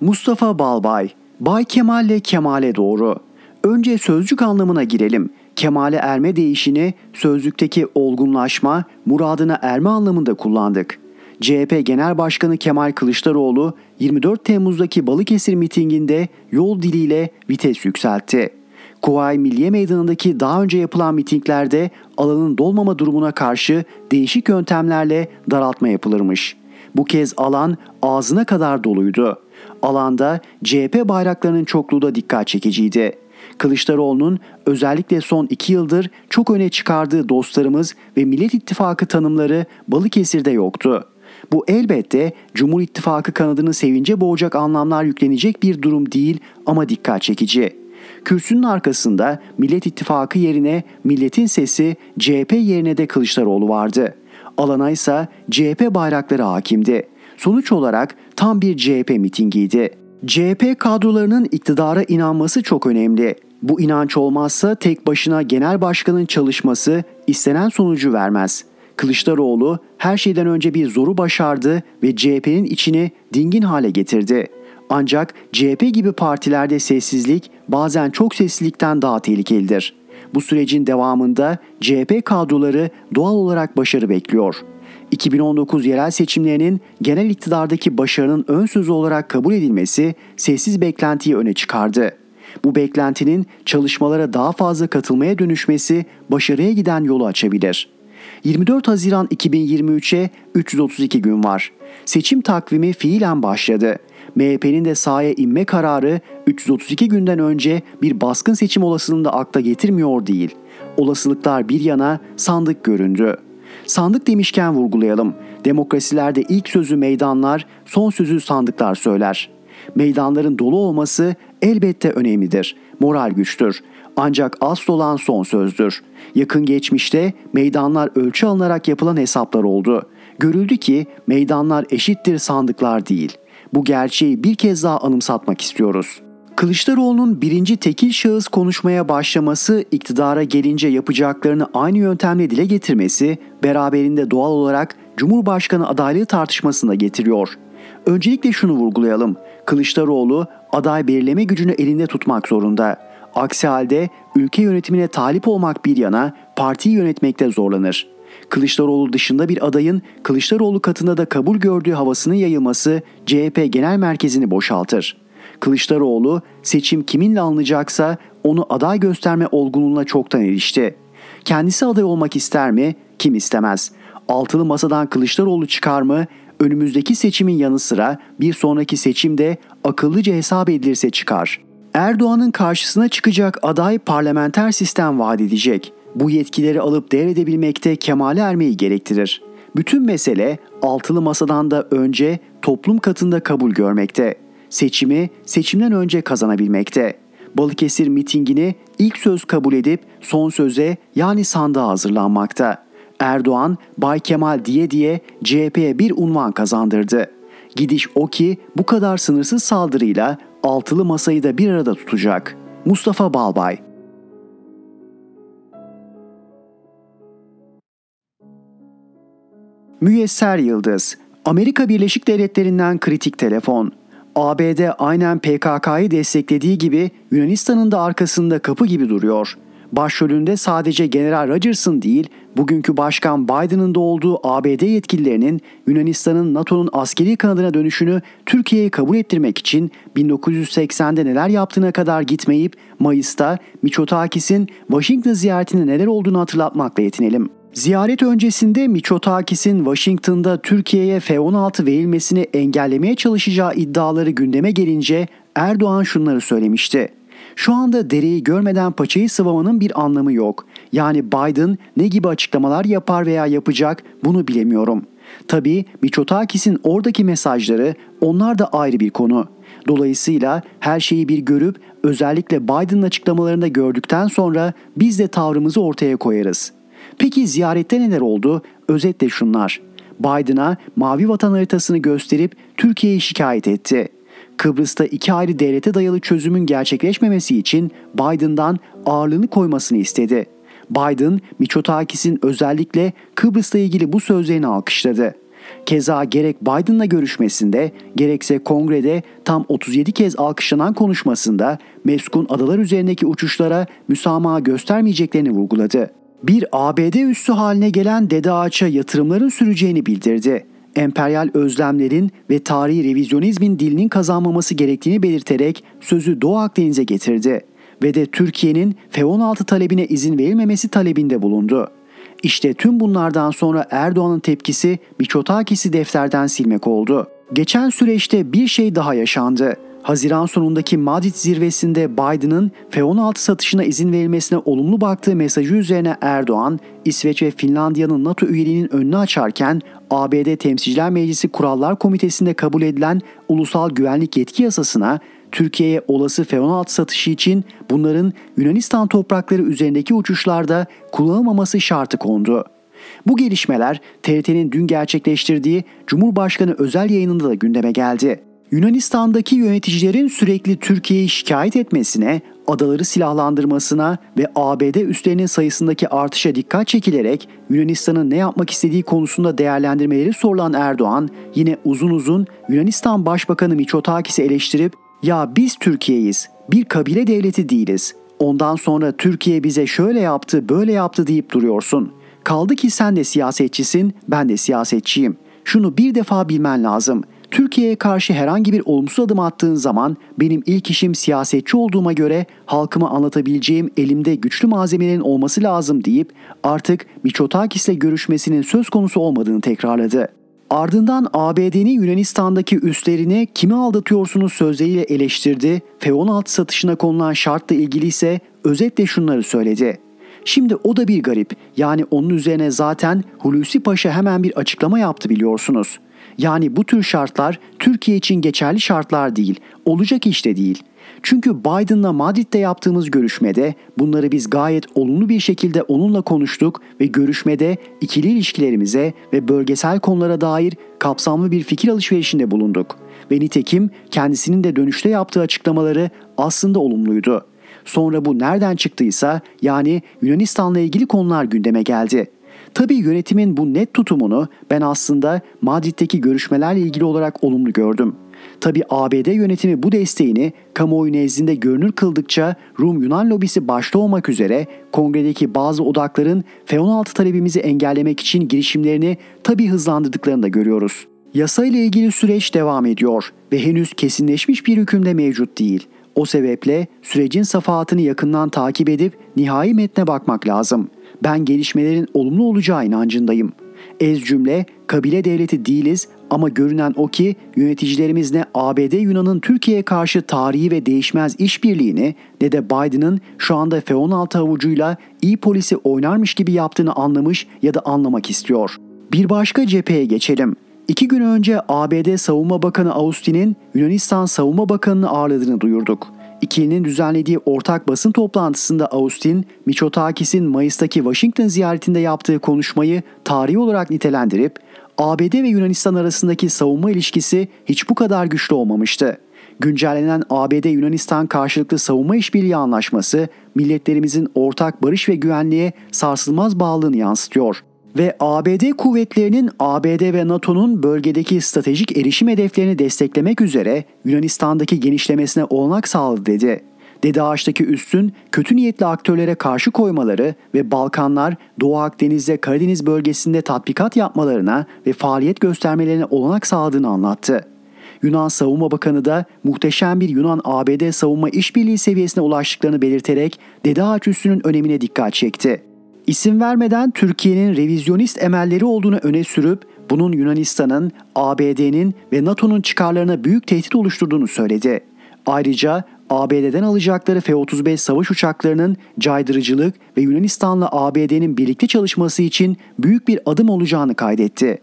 Mustafa Balbay Bay Kemal'le Kemal'e doğru. Önce sözcük anlamına girelim. Kemal'e erme değişini sözlükteki olgunlaşma, muradına erme anlamında kullandık. CHP Genel Başkanı Kemal Kılıçdaroğlu 24 Temmuz'daki Balıkesir mitinginde yol diliyle vites yükseltti. Kuvayi Milliye Meydanı'ndaki daha önce yapılan mitinglerde alanın dolmama durumuna karşı değişik yöntemlerle daraltma yapılırmış. Bu kez alan ağzına kadar doluydu. Alanda CHP bayraklarının çokluğu da dikkat çekiciydi. Kılıçdaroğlu'nun özellikle son iki yıldır çok öne çıkardığı dostlarımız ve Millet İttifakı tanımları Balıkesir'de yoktu. Bu elbette Cumhur İttifakı kanadını sevince boğacak anlamlar yüklenecek bir durum değil ama dikkat çekici. Kürsünün arkasında Millet İttifakı yerine milletin sesi CHP yerine de Kılıçdaroğlu vardı. Alana ise CHP bayrakları hakimdi. Sonuç olarak tam bir CHP mitingiydi. CHP kadrolarının iktidara inanması çok önemli. Bu inanç olmazsa tek başına genel başkanın çalışması istenen sonucu vermez. Kılıçdaroğlu her şeyden önce bir zoru başardı ve CHP'nin içini dingin hale getirdi. Ancak CHP gibi partilerde sessizlik bazen çok sessizlikten daha tehlikelidir. Bu sürecin devamında CHP kadroları doğal olarak başarı bekliyor. 2019 yerel seçimlerinin genel iktidardaki başarının ön sözü olarak kabul edilmesi sessiz beklentiyi öne çıkardı. Bu beklentinin çalışmalara daha fazla katılmaya dönüşmesi başarıya giden yolu açabilir. 24 Haziran 2023'e 332 gün var. Seçim takvimi fiilen başladı. MHP'nin de sahaya inme kararı 332 günden önce bir baskın seçim olasılığını da akla getirmiyor değil. Olasılıklar bir yana sandık göründü. Sandık demişken vurgulayalım. Demokrasilerde ilk sözü meydanlar, son sözü sandıklar söyler. Meydanların dolu olması elbette önemlidir. Moral güçtür. Ancak asıl olan son sözdür. Yakın geçmişte meydanlar ölçü alınarak yapılan hesaplar oldu. Görüldü ki meydanlar eşittir sandıklar değil. Bu gerçeği bir kez daha anımsatmak istiyoruz. Kılıçdaroğlu'nun birinci tekil şahıs konuşmaya başlaması, iktidara gelince yapacaklarını aynı yöntemle dile getirmesi, beraberinde doğal olarak Cumhurbaşkanı adaylığı tartışmasına getiriyor. Öncelikle şunu vurgulayalım. Kılıçdaroğlu aday belirleme gücünü elinde tutmak zorunda. Aksi halde ülke yönetimine talip olmak bir yana partiyi yönetmekte zorlanır. Kılıçdaroğlu dışında bir adayın Kılıçdaroğlu katında da kabul gördüğü havasının yayılması CHP genel merkezini boşaltır. Kılıçdaroğlu seçim kiminle alınacaksa onu aday gösterme olgunluğuna çoktan erişti. Kendisi aday olmak ister mi? Kim istemez? Altılı masadan Kılıçdaroğlu çıkar mı? Önümüzdeki seçimin yanı sıra bir sonraki seçimde akıllıca hesap edilirse çıkar. Erdoğan'ın karşısına çıkacak aday parlamenter sistem vaat edecek. Bu yetkileri alıp devredebilmekte kemale ermeyi gerektirir. Bütün mesele altılı masadan da önce toplum katında kabul görmekte seçimi seçimden önce kazanabilmekte. Balıkesir mitingini ilk söz kabul edip son söze yani sandığa hazırlanmakta. Erdoğan, Bay Kemal diye diye CHP'ye bir unvan kazandırdı. Gidiş o ki bu kadar sınırsız saldırıyla altılı masayı da bir arada tutacak. Mustafa Balbay Müyesser Yıldız Amerika Birleşik Devletleri'nden kritik telefon. ABD aynen PKK'yı desteklediği gibi Yunanistan'ın da arkasında kapı gibi duruyor. Başrolünde sadece General Rogers'ın değil, bugünkü Başkan Biden'ın da olduğu ABD yetkililerinin Yunanistan'ın NATO'nun askeri kanadına dönüşünü Türkiye'ye kabul ettirmek için 1980'de neler yaptığına kadar gitmeyip Mayıs'ta Miçotakis'in Washington ziyaretinde neler olduğunu hatırlatmakla yetinelim. Ziyaret öncesinde Miçotakis'in Washington'da Türkiye'ye F-16 verilmesini engellemeye çalışacağı iddiaları gündeme gelince Erdoğan şunları söylemişti. Şu anda dereyi görmeden paçayı sıvamanın bir anlamı yok. Yani Biden ne gibi açıklamalar yapar veya yapacak bunu bilemiyorum. Tabii Miçotakis'in oradaki mesajları onlar da ayrı bir konu. Dolayısıyla her şeyi bir görüp özellikle Biden'ın açıklamalarında gördükten sonra biz de tavrımızı ortaya koyarız.'' Peki ziyarette neler oldu? Özetle şunlar. Biden'a mavi vatan haritasını gösterip Türkiye'yi şikayet etti. Kıbrıs'ta iki ayrı devlete dayalı çözümün gerçekleşmemesi için Biden'dan ağırlığını koymasını istedi. Biden, Miçotakis'in özellikle Kıbrıs'la ilgili bu sözlerini alkışladı. Keza gerek Biden'la görüşmesinde gerekse kongrede tam 37 kez alkışlanan konuşmasında meskun adalar üzerindeki uçuşlara müsamaha göstermeyeceklerini vurguladı bir ABD üssü haline gelen Dede Ağaç'a yatırımların süreceğini bildirdi. Emperyal özlemlerin ve tarihi revizyonizmin dilinin kazanmaması gerektiğini belirterek sözü Doğu Akdeniz'e getirdi ve de Türkiye'nin F-16 talebine izin verilmemesi talebinde bulundu. İşte tüm bunlardan sonra Erdoğan'ın tepkisi Miçotakis'i defterden silmek oldu. Geçen süreçte bir şey daha yaşandı. Haziran sonundaki Madrid zirvesinde Biden'ın F-16 satışına izin verilmesine olumlu baktığı mesajı üzerine Erdoğan, İsveç ve Finlandiya'nın NATO üyeliğinin önünü açarken ABD Temsilciler Meclisi Kurallar Komitesi'nde kabul edilen Ulusal Güvenlik Yetki Yasasına Türkiye'ye olası F-16 satışı için bunların Yunanistan toprakları üzerindeki uçuşlarda kullanılmaması şartı kondu. Bu gelişmeler TRT'nin dün gerçekleştirdiği Cumhurbaşkanı özel yayınında da gündeme geldi. Yunanistan'daki yöneticilerin sürekli Türkiye'yi şikayet etmesine, adaları silahlandırmasına ve ABD üslerinin sayısındaki artışa dikkat çekilerek Yunanistan'ın ne yapmak istediği konusunda değerlendirmeleri sorulan Erdoğan, yine uzun uzun Yunanistan Başbakanı Mitsotakis'i eleştirip "Ya biz Türkiye'yiz, bir kabile devleti değiliz. Ondan sonra Türkiye bize şöyle yaptı, böyle yaptı deyip duruyorsun. Kaldı ki sen de siyasetçisin, ben de siyasetçiyim. Şunu bir defa bilmen lazım. Türkiye'ye karşı herhangi bir olumsuz adım attığın zaman benim ilk işim siyasetçi olduğuma göre halkıma anlatabileceğim elimde güçlü malzemelerin olması lazım deyip artık Miçotakis'le görüşmesinin söz konusu olmadığını tekrarladı. Ardından ABD'nin Yunanistan'daki üslerini kimi aldatıyorsunuz sözleriyle eleştirdi. F-16 satışına konulan şartla ilgili ise özetle şunları söyledi. Şimdi o da bir garip. Yani onun üzerine zaten Hulusi Paşa hemen bir açıklama yaptı biliyorsunuz. Yani bu tür şartlar Türkiye için geçerli şartlar değil. Olacak işte değil. Çünkü Biden'la Madrid'de yaptığımız görüşmede bunları biz gayet olumlu bir şekilde onunla konuştuk ve görüşmede ikili ilişkilerimize ve bölgesel konulara dair kapsamlı bir fikir alışverişinde bulunduk. Ve nitekim kendisinin de dönüşte yaptığı açıklamaları aslında olumluydu. Sonra bu nereden çıktıysa yani Yunanistan'la ilgili konular gündeme geldi. Tabii yönetimin bu net tutumunu ben aslında Madrid'deki görüşmelerle ilgili olarak olumlu gördüm. Tabi ABD yönetimi bu desteğini kamuoyu nezdinde görünür kıldıkça Rum-Yunan lobisi başta olmak üzere kongredeki bazı odakların F-16 talebimizi engellemek için girişimlerini tabi hızlandırdıklarını da görüyoruz. Yasa ile ilgili süreç devam ediyor ve henüz kesinleşmiş bir hükümde mevcut değil. O sebeple sürecin safahatını yakından takip edip nihai metne bakmak lazım. Ben gelişmelerin olumlu olacağı inancındayım. Ez cümle kabile devleti değiliz ama görünen o ki yöneticilerimiz ne ABD Yunan'ın Türkiye'ye karşı tarihi ve değişmez işbirliğini ne de Biden'ın şu anda F-16 avucuyla iyi polisi oynarmış gibi yaptığını anlamış ya da anlamak istiyor. Bir başka cepheye geçelim. İki gün önce ABD Savunma Bakanı Austin'in Yunanistan Savunma Bakanı'nı ağırladığını duyurduk. İkilinin düzenlediği ortak basın toplantısında Austin, Miçotakis'in Mayıs'taki Washington ziyaretinde yaptığı konuşmayı tarihi olarak nitelendirip ABD ve Yunanistan arasındaki savunma ilişkisi hiç bu kadar güçlü olmamıştı. Güncellenen ABD-Yunanistan karşılıklı savunma işbirliği anlaşması milletlerimizin ortak barış ve güvenliğe sarsılmaz bağlılığını yansıtıyor ve ABD kuvvetlerinin ABD ve NATO'nun bölgedeki stratejik erişim hedeflerini desteklemek üzere Yunanistan'daki genişlemesine olanak sağladı dedi. Dede Ağaç'taki üstün kötü niyetli aktörlere karşı koymaları ve Balkanlar, Doğu Akdeniz ve Karadeniz bölgesinde tatbikat yapmalarına ve faaliyet göstermelerine olanak sağladığını anlattı. Yunan Savunma Bakanı da muhteşem bir Yunan-ABD savunma işbirliği seviyesine ulaştıklarını belirterek Dede Ağaç üssünün önemine dikkat çekti. İsim vermeden Türkiye'nin revizyonist emelleri olduğunu öne sürüp bunun Yunanistan'ın, ABD'nin ve NATO'nun çıkarlarına büyük tehdit oluşturduğunu söyledi. Ayrıca ABD'den alacakları F-35 savaş uçaklarının caydırıcılık ve Yunanistan'la ABD'nin birlikte çalışması için büyük bir adım olacağını kaydetti.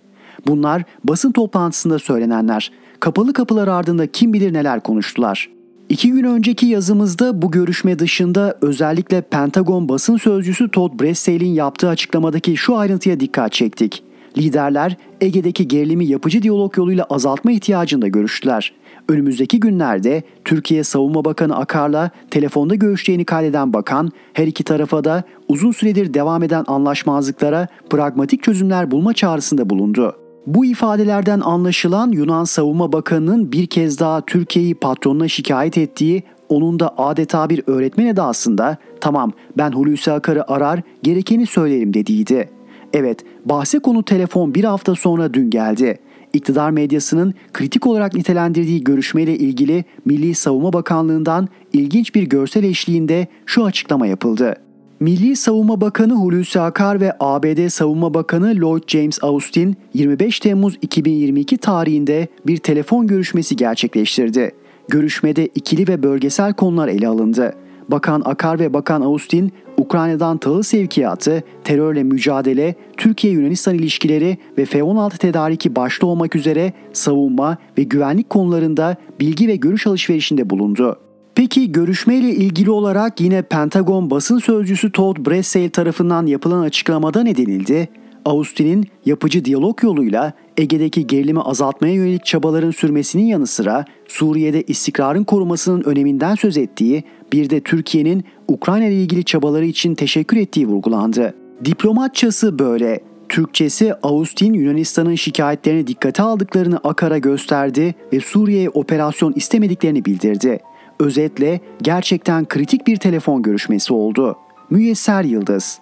Bunlar basın toplantısında söylenenler. Kapalı kapılar ardında kim bilir neler konuştular. İki gün önceki yazımızda bu görüşme dışında özellikle Pentagon basın sözcüsü Todd Bressel'in yaptığı açıklamadaki şu ayrıntıya dikkat çektik. Liderler Ege'deki gerilimi yapıcı diyalog yoluyla azaltma ihtiyacında görüştüler. Önümüzdeki günlerde Türkiye Savunma Bakanı Akar'la telefonda görüşeceğini kaydeden bakan her iki tarafa da uzun süredir devam eden anlaşmazlıklara pragmatik çözümler bulma çağrısında bulundu. Bu ifadelerden anlaşılan Yunan Savunma Bakanı'nın bir kez daha Türkiye'yi patronuna şikayet ettiği, onun da adeta bir öğretmen edasında tamam ben Hulusi Akar'ı arar gerekeni söylerim dediğiydi. Evet bahse konu telefon bir hafta sonra dün geldi. İktidar medyasının kritik olarak nitelendirdiği görüşmeyle ilgili Milli Savunma Bakanlığı'ndan ilginç bir görsel eşliğinde şu açıklama yapıldı. Milli Savunma Bakanı Hulusi Akar ve ABD Savunma Bakanı Lloyd James Austin 25 Temmuz 2022 tarihinde bir telefon görüşmesi gerçekleştirdi. Görüşmede ikili ve bölgesel konular ele alındı. Bakan Akar ve Bakan Austin, Ukrayna'dan tahıl sevkiyatı, terörle mücadele, Türkiye-Yunanistan ilişkileri ve F-16 tedariki başta olmak üzere savunma ve güvenlik konularında bilgi ve görüş alışverişinde bulundu. Peki görüşmeyle ilgili olarak yine Pentagon basın sözcüsü Todd Bressel tarafından yapılan açıklamada ne denildi? Austin'in yapıcı diyalog yoluyla Ege'deki gerilimi azaltmaya yönelik çabaların sürmesinin yanı sıra Suriye'de istikrarın korumasının öneminden söz ettiği, bir de Türkiye'nin Ukrayna ile ilgili çabaları için teşekkür ettiği vurgulandı. Diplomatçası böyle. Türkçesi Austin Yunanistan'ın şikayetlerini dikkate aldıklarını Akar'a gösterdi ve Suriye'ye operasyon istemediklerini bildirdi. Özetle gerçekten kritik bir telefon görüşmesi oldu. Müyesser Yıldız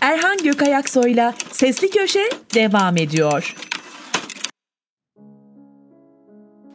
Erhan Gökayaksoy'la Sesli Köşe devam ediyor.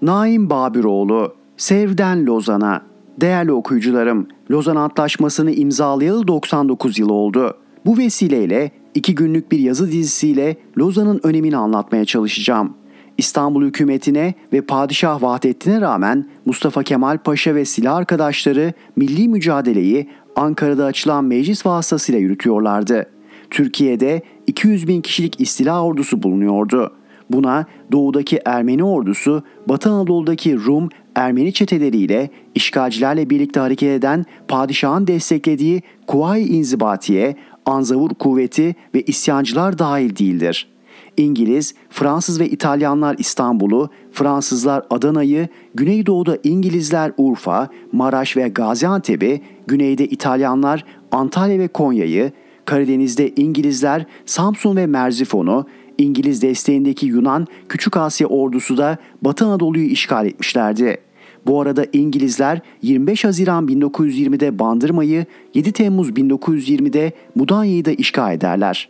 Naim Babiroğlu, Sevden Lozan'a. Değerli okuyucularım, Lozan Antlaşması'nı imzalayalı 99 yıl oldu. Bu vesileyle iki günlük bir yazı dizisiyle Lozan'ın önemini anlatmaya çalışacağım. İstanbul hükümetine ve Padişah Vahdettin'e rağmen Mustafa Kemal Paşa ve silah arkadaşları milli mücadeleyi Ankara'da açılan meclis vasıtasıyla yürütüyorlardı. Türkiye'de 200 bin kişilik istila ordusu bulunuyordu. Buna doğudaki Ermeni ordusu, Batı Anadolu'daki Rum, Ermeni çeteleriyle işgalcilerle birlikte hareket eden padişahın desteklediği Kuvayi İnzibatiye, Anzavur kuvveti ve isyancılar dahil değildir. İngiliz, Fransız ve İtalyanlar İstanbul'u, Fransızlar Adana'yı, Güneydoğu'da İngilizler Urfa, Maraş ve Gaziantep'i, Güneyde İtalyanlar Antalya ve Konya'yı, Karadeniz'de İngilizler Samsun ve Merzifon'u, İngiliz desteğindeki Yunan Küçük Asya ordusu da Batı Anadolu'yu işgal etmişlerdi. Bu arada İngilizler 25 Haziran 1920'de Bandırma'yı, 7 Temmuz 1920'de Mudanya'yı da işgal ederler.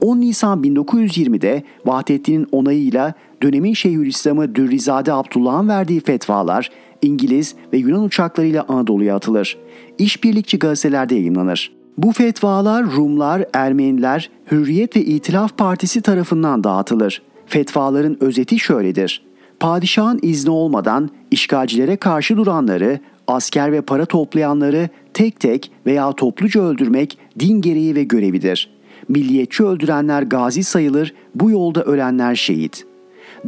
10 Nisan 1920'de Vahdettin'in onayıyla dönemin Şeyhülislam'ı Dürrizade Abdullah'ın verdiği fetvalar İngiliz ve Yunan uçaklarıyla Anadolu'ya atılır. İşbirlikçi gazetelerde yayınlanır. Bu fetvalar Rumlar, Ermeniler, Hürriyet ve İtilaf Partisi tarafından dağıtılır. Fetvaların özeti şöyledir. Padişahın izni olmadan işgalcilere karşı duranları, asker ve para toplayanları tek tek veya topluca öldürmek din gereği ve görevidir. Milliyetçi öldürenler gazi sayılır, bu yolda ölenler şehit.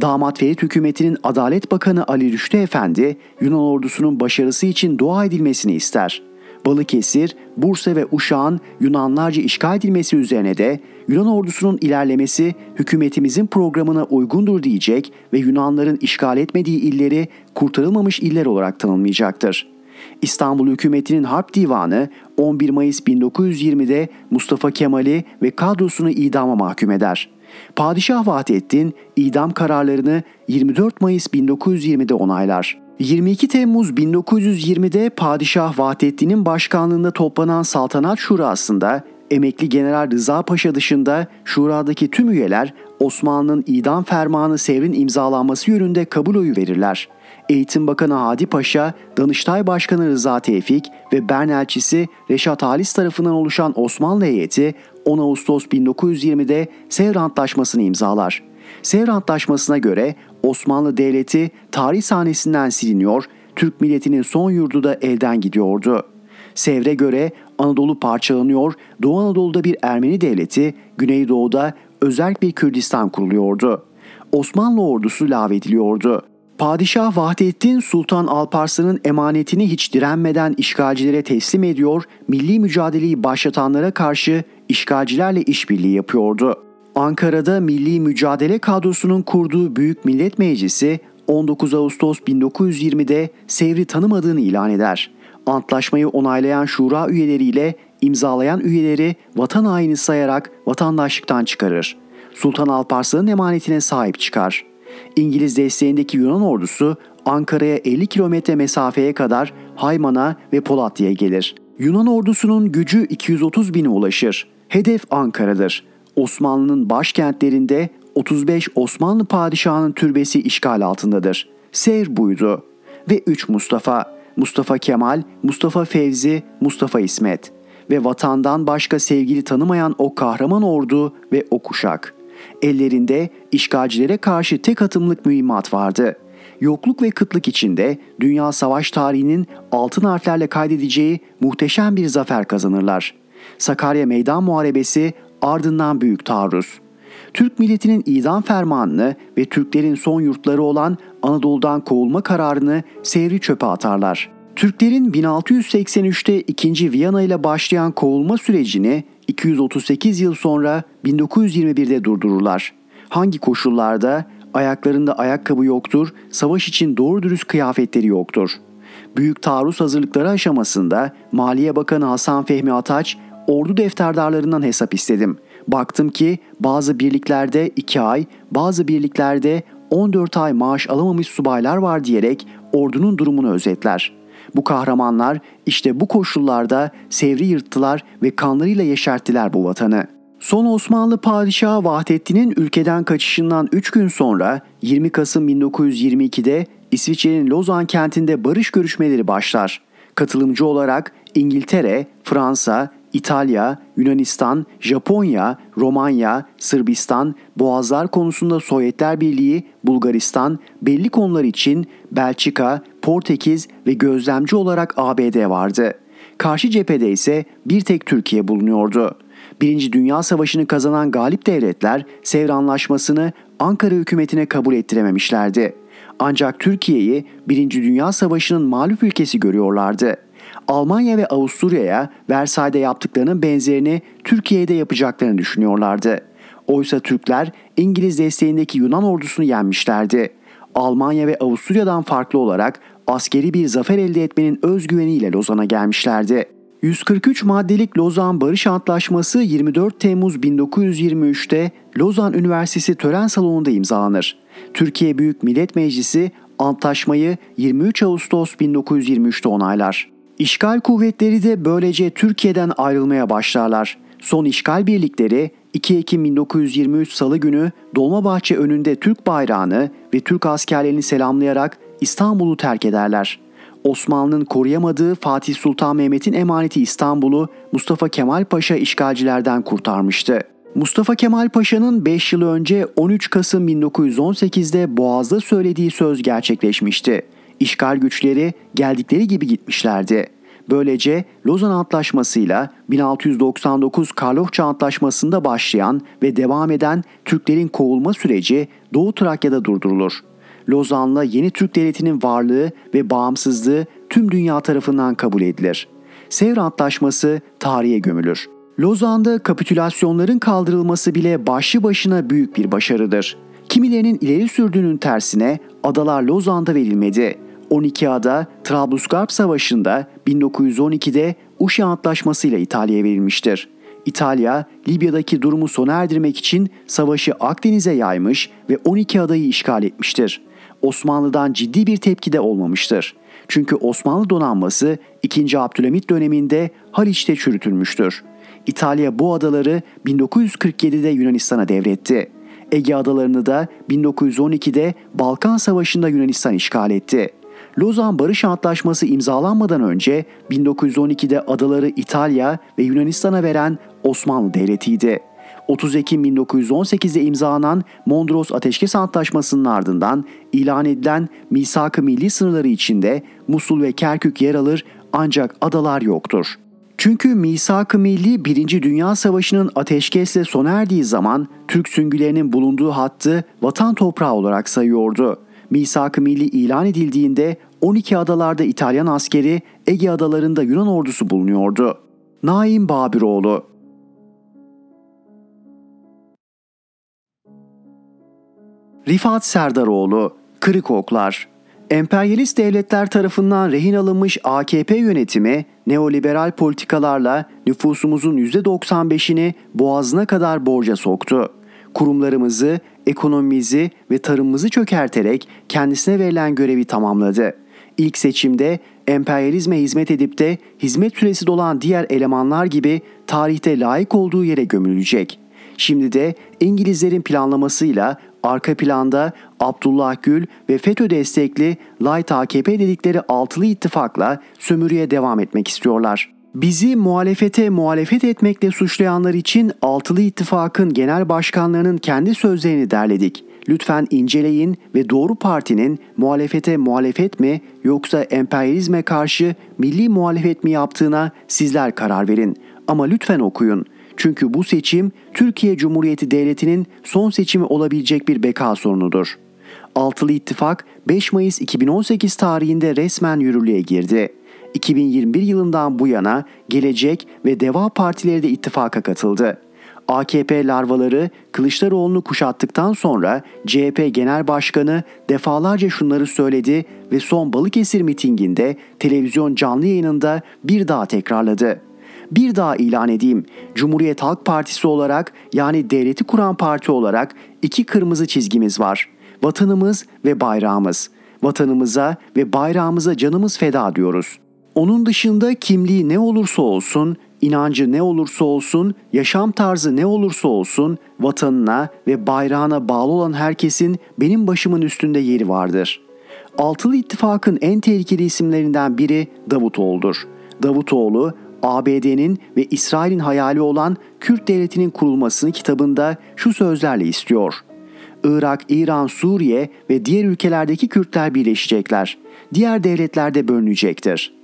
Damat Ferit hükümetinin Adalet Bakanı Ali Rüştü Efendi, Yunan ordusunun başarısı için dua edilmesini ister.'' Balıkesir, Bursa ve Uşak'ın Yunanlarca işgal edilmesi üzerine de Yunan ordusunun ilerlemesi hükümetimizin programına uygundur diyecek ve Yunanların işgal etmediği illeri kurtarılmamış iller olarak tanımlayacaktır. İstanbul hükümetinin harp divanı 11 Mayıs 1920'de Mustafa Kemal'i ve kadrosunu idama mahkum eder. Padişah Vahdettin idam kararlarını 24 Mayıs 1920'de onaylar. 22 Temmuz 1920'de Padişah Vahdettin'in başkanlığında toplanan Saltanat Şurası'nda emekli General Rıza Paşa dışında şuradaki tüm üyeler Osmanlı'nın idam fermanı sevrin imzalanması yönünde kabul oyu verirler. Eğitim Bakanı Hadi Paşa, Danıştay Başkanı Rıza Tevfik ve Bern elçisi Reşat Halis tarafından oluşan Osmanlı heyeti 10 Ağustos 1920'de Sevr Antlaşması'nı imzalar. Sevr Antlaşması'na göre Osmanlı Devleti tarih sahnesinden siliniyor, Türk milletinin son yurdu da elden gidiyordu. Sevr'e göre Anadolu parçalanıyor, Doğu Anadolu'da bir Ermeni devleti, Güneydoğu'da özel bir Kürdistan kuruluyordu. Osmanlı ordusu lağvediliyordu. Padişah Vahdettin Sultan Alparslan'ın emanetini hiç direnmeden işgalcilere teslim ediyor, milli mücadeleyi başlatanlara karşı işgalcilerle işbirliği yapıyordu. Ankara'da Milli Mücadele Kadrosu'nun kurduğu Büyük Millet Meclisi 19 Ağustos 1920'de Sevr'i tanımadığını ilan eder. Antlaşmayı onaylayan şura üyeleriyle imzalayan üyeleri vatan haini sayarak vatandaşlıktan çıkarır. Sultan Alparslan'ın emanetine sahip çıkar. İngiliz desteğindeki Yunan ordusu Ankara'ya 50 kilometre mesafeye kadar Hayman'a ve Polatlı'ya gelir. Yunan ordusunun gücü 230 bine ulaşır. Hedef Ankara'dır. Osmanlı'nın başkentlerinde 35 Osmanlı padişahının türbesi işgal altındadır. Seyr buydu. Ve 3 Mustafa, Mustafa Kemal, Mustafa Fevzi, Mustafa İsmet. ve vatandan başka sevgili tanımayan o kahraman ordu ve o kuşak. Ellerinde işgalcilere karşı tek atımlık mühimmat vardı. Yokluk ve kıtlık içinde dünya savaş tarihinin altın harflerle kaydedeceği muhteşem bir zafer kazanırlar. Sakarya Meydan Muharebesi ardından büyük taarruz. Türk milletinin idam fermanını ve Türklerin son yurtları olan Anadolu'dan kovulma kararını sevri çöpe atarlar. Türklerin 1683'te 2. Viyana ile başlayan kovulma sürecini 238 yıl sonra 1921'de durdururlar. Hangi koşullarda? Ayaklarında ayakkabı yoktur, savaş için doğru dürüst kıyafetleri yoktur. Büyük taarruz hazırlıkları aşamasında Maliye Bakanı Hasan Fehmi Ataç ordu defterdarlarından hesap istedim. Baktım ki bazı birliklerde 2 ay, bazı birliklerde 14 ay maaş alamamış subaylar var diyerek ordunun durumunu özetler. Bu kahramanlar işte bu koşullarda sevri yırttılar ve kanlarıyla yeşerttiler bu vatanı. Son Osmanlı Padişahı Vahdettin'in ülkeden kaçışından 3 gün sonra 20 Kasım 1922'de İsviçre'nin Lozan kentinde barış görüşmeleri başlar. Katılımcı olarak İngiltere, Fransa, İtalya, Yunanistan, Japonya, Romanya, Sırbistan, Boğazlar konusunda Sovyetler Birliği, Bulgaristan, belli konular için Belçika, Portekiz ve gözlemci olarak ABD vardı. Karşı cephede ise bir tek Türkiye bulunuyordu. Birinci Dünya Savaşı'nı kazanan galip devletler Sevr Anlaşması'nı Ankara hükümetine kabul ettirememişlerdi. Ancak Türkiye'yi Birinci Dünya Savaşı'nın mağlup ülkesi görüyorlardı. Almanya ve Avusturya'ya Versay'da yaptıklarının benzerini Türkiye'de yapacaklarını düşünüyorlardı. Oysa Türkler İngiliz desteğindeki Yunan ordusunu yenmişlerdi. Almanya ve Avusturya'dan farklı olarak askeri bir zafer elde etmenin özgüveniyle Lozan'a gelmişlerdi. 143 maddelik Lozan Barış Antlaşması 24 Temmuz 1923'te Lozan Üniversitesi tören salonunda imzalanır. Türkiye Büyük Millet Meclisi antlaşmayı 23 Ağustos 1923'te onaylar. İşgal kuvvetleri de böylece Türkiye'den ayrılmaya başlarlar. Son işgal birlikleri 2 Ekim 1923 Salı günü Dolmabahçe önünde Türk bayrağını ve Türk askerlerini selamlayarak İstanbul'u terk ederler. Osmanlı'nın koruyamadığı Fatih Sultan Mehmet'in emaneti İstanbul'u Mustafa Kemal Paşa işgalcilerden kurtarmıştı. Mustafa Kemal Paşa'nın 5 yıl önce 13 Kasım 1918'de Boğaz'da söylediği söz gerçekleşmişti. İşgal güçleri geldikleri gibi gitmişlerdi. Böylece Lozan Antlaşması'yla 1699 Karlofça Antlaşması'nda başlayan ve devam eden Türklerin kovulma süreci Doğu Trakya'da durdurulur. Lozan'la yeni Türk Devleti'nin varlığı ve bağımsızlığı tüm dünya tarafından kabul edilir. Sevr Antlaşması tarihe gömülür. Lozan'da kapitülasyonların kaldırılması bile başlı başına büyük bir başarıdır. Kimilerinin ileri sürdüğünün tersine adalar Lozan'da verilmedi. 12 ada Trablusgarp Savaşı'nda 1912'de Uşi Antlaşması ile İtalya'ya verilmiştir. İtalya, Libya'daki durumu sona erdirmek için savaşı Akdeniz'e yaymış ve 12 adayı işgal etmiştir. Osmanlı'dan ciddi bir tepki de olmamıştır. Çünkü Osmanlı donanması 2. Abdülhamit döneminde Haliç'te çürütülmüştür. İtalya bu adaları 1947'de Yunanistan'a devretti. Ege adalarını da 1912'de Balkan Savaşı'nda Yunanistan işgal etti. Lozan Barış Antlaşması imzalanmadan önce 1912'de adaları İtalya ve Yunanistan'a veren Osmanlı Devleti'ydi. 30 Ekim 1918'de imzalanan Mondros Ateşkes Antlaşması'nın ardından ilan edilen misak-ı milli sınırları içinde Musul ve Kerkük yer alır ancak adalar yoktur. Çünkü misak-ı milli 1. Dünya Savaşı'nın ateşkesle sona erdiği zaman Türk süngülerinin bulunduğu hattı vatan toprağı olarak sayıyordu. Misak-ı Milli ilan edildiğinde 12 adalarda İtalyan askeri, Ege adalarında Yunan ordusu bulunuyordu. Naim Babiroğlu Rifat Serdaroğlu, Kırık Oklar Emperyalist devletler tarafından rehin alınmış AKP yönetimi neoliberal politikalarla nüfusumuzun %95'ini boğazına kadar borca soktu. Kurumlarımızı, ekonomimizi ve tarımımızı çökerterek kendisine verilen görevi tamamladı. İlk seçimde emperyalizme hizmet edip de hizmet süresi dolan diğer elemanlar gibi tarihte layık olduğu yere gömülecek. Şimdi de İngilizlerin planlamasıyla arka planda Abdullah Gül ve FETÖ destekli Light AKP dedikleri altılı ittifakla sömürüye devam etmek istiyorlar. Bizi muhalefete muhalefet etmekle suçlayanlar için Altılı İttifak'ın genel başkanlarının kendi sözlerini derledik. Lütfen inceleyin ve Doğru Parti'nin muhalefete muhalefet mi yoksa emperyalizme karşı milli muhalefet mi yaptığına sizler karar verin. Ama lütfen okuyun. Çünkü bu seçim Türkiye Cumhuriyeti Devleti'nin son seçimi olabilecek bir beka sorunudur. Altılı İttifak 5 Mayıs 2018 tarihinde resmen yürürlüğe girdi. 2021 yılından bu yana Gelecek ve Deva Partileri de ittifaka katıldı. AKP larvaları Kılıçdaroğlu'nu kuşattıktan sonra CHP Genel Başkanı defalarca şunları söyledi ve son Balıkesir mitinginde televizyon canlı yayınında bir daha tekrarladı. Bir daha ilan edeyim. Cumhuriyet Halk Partisi olarak yani devleti kuran parti olarak iki kırmızı çizgimiz var. Vatanımız ve bayrağımız. Vatanımıza ve bayrağımıza canımız feda diyoruz. Onun dışında kimliği ne olursa olsun, inancı ne olursa olsun, yaşam tarzı ne olursa olsun, vatanına ve bayrağına bağlı olan herkesin benim başımın üstünde yeri vardır. Altılı İttifak'ın en tehlikeli isimlerinden biri Davutoğlu'dur. Davutoğlu, ABD'nin ve İsrail'in hayali olan Kürt devletinin kurulmasını kitabında şu sözlerle istiyor. Irak, İran, Suriye ve diğer ülkelerdeki Kürtler birleşecekler. Diğer devletler de bölünecektir.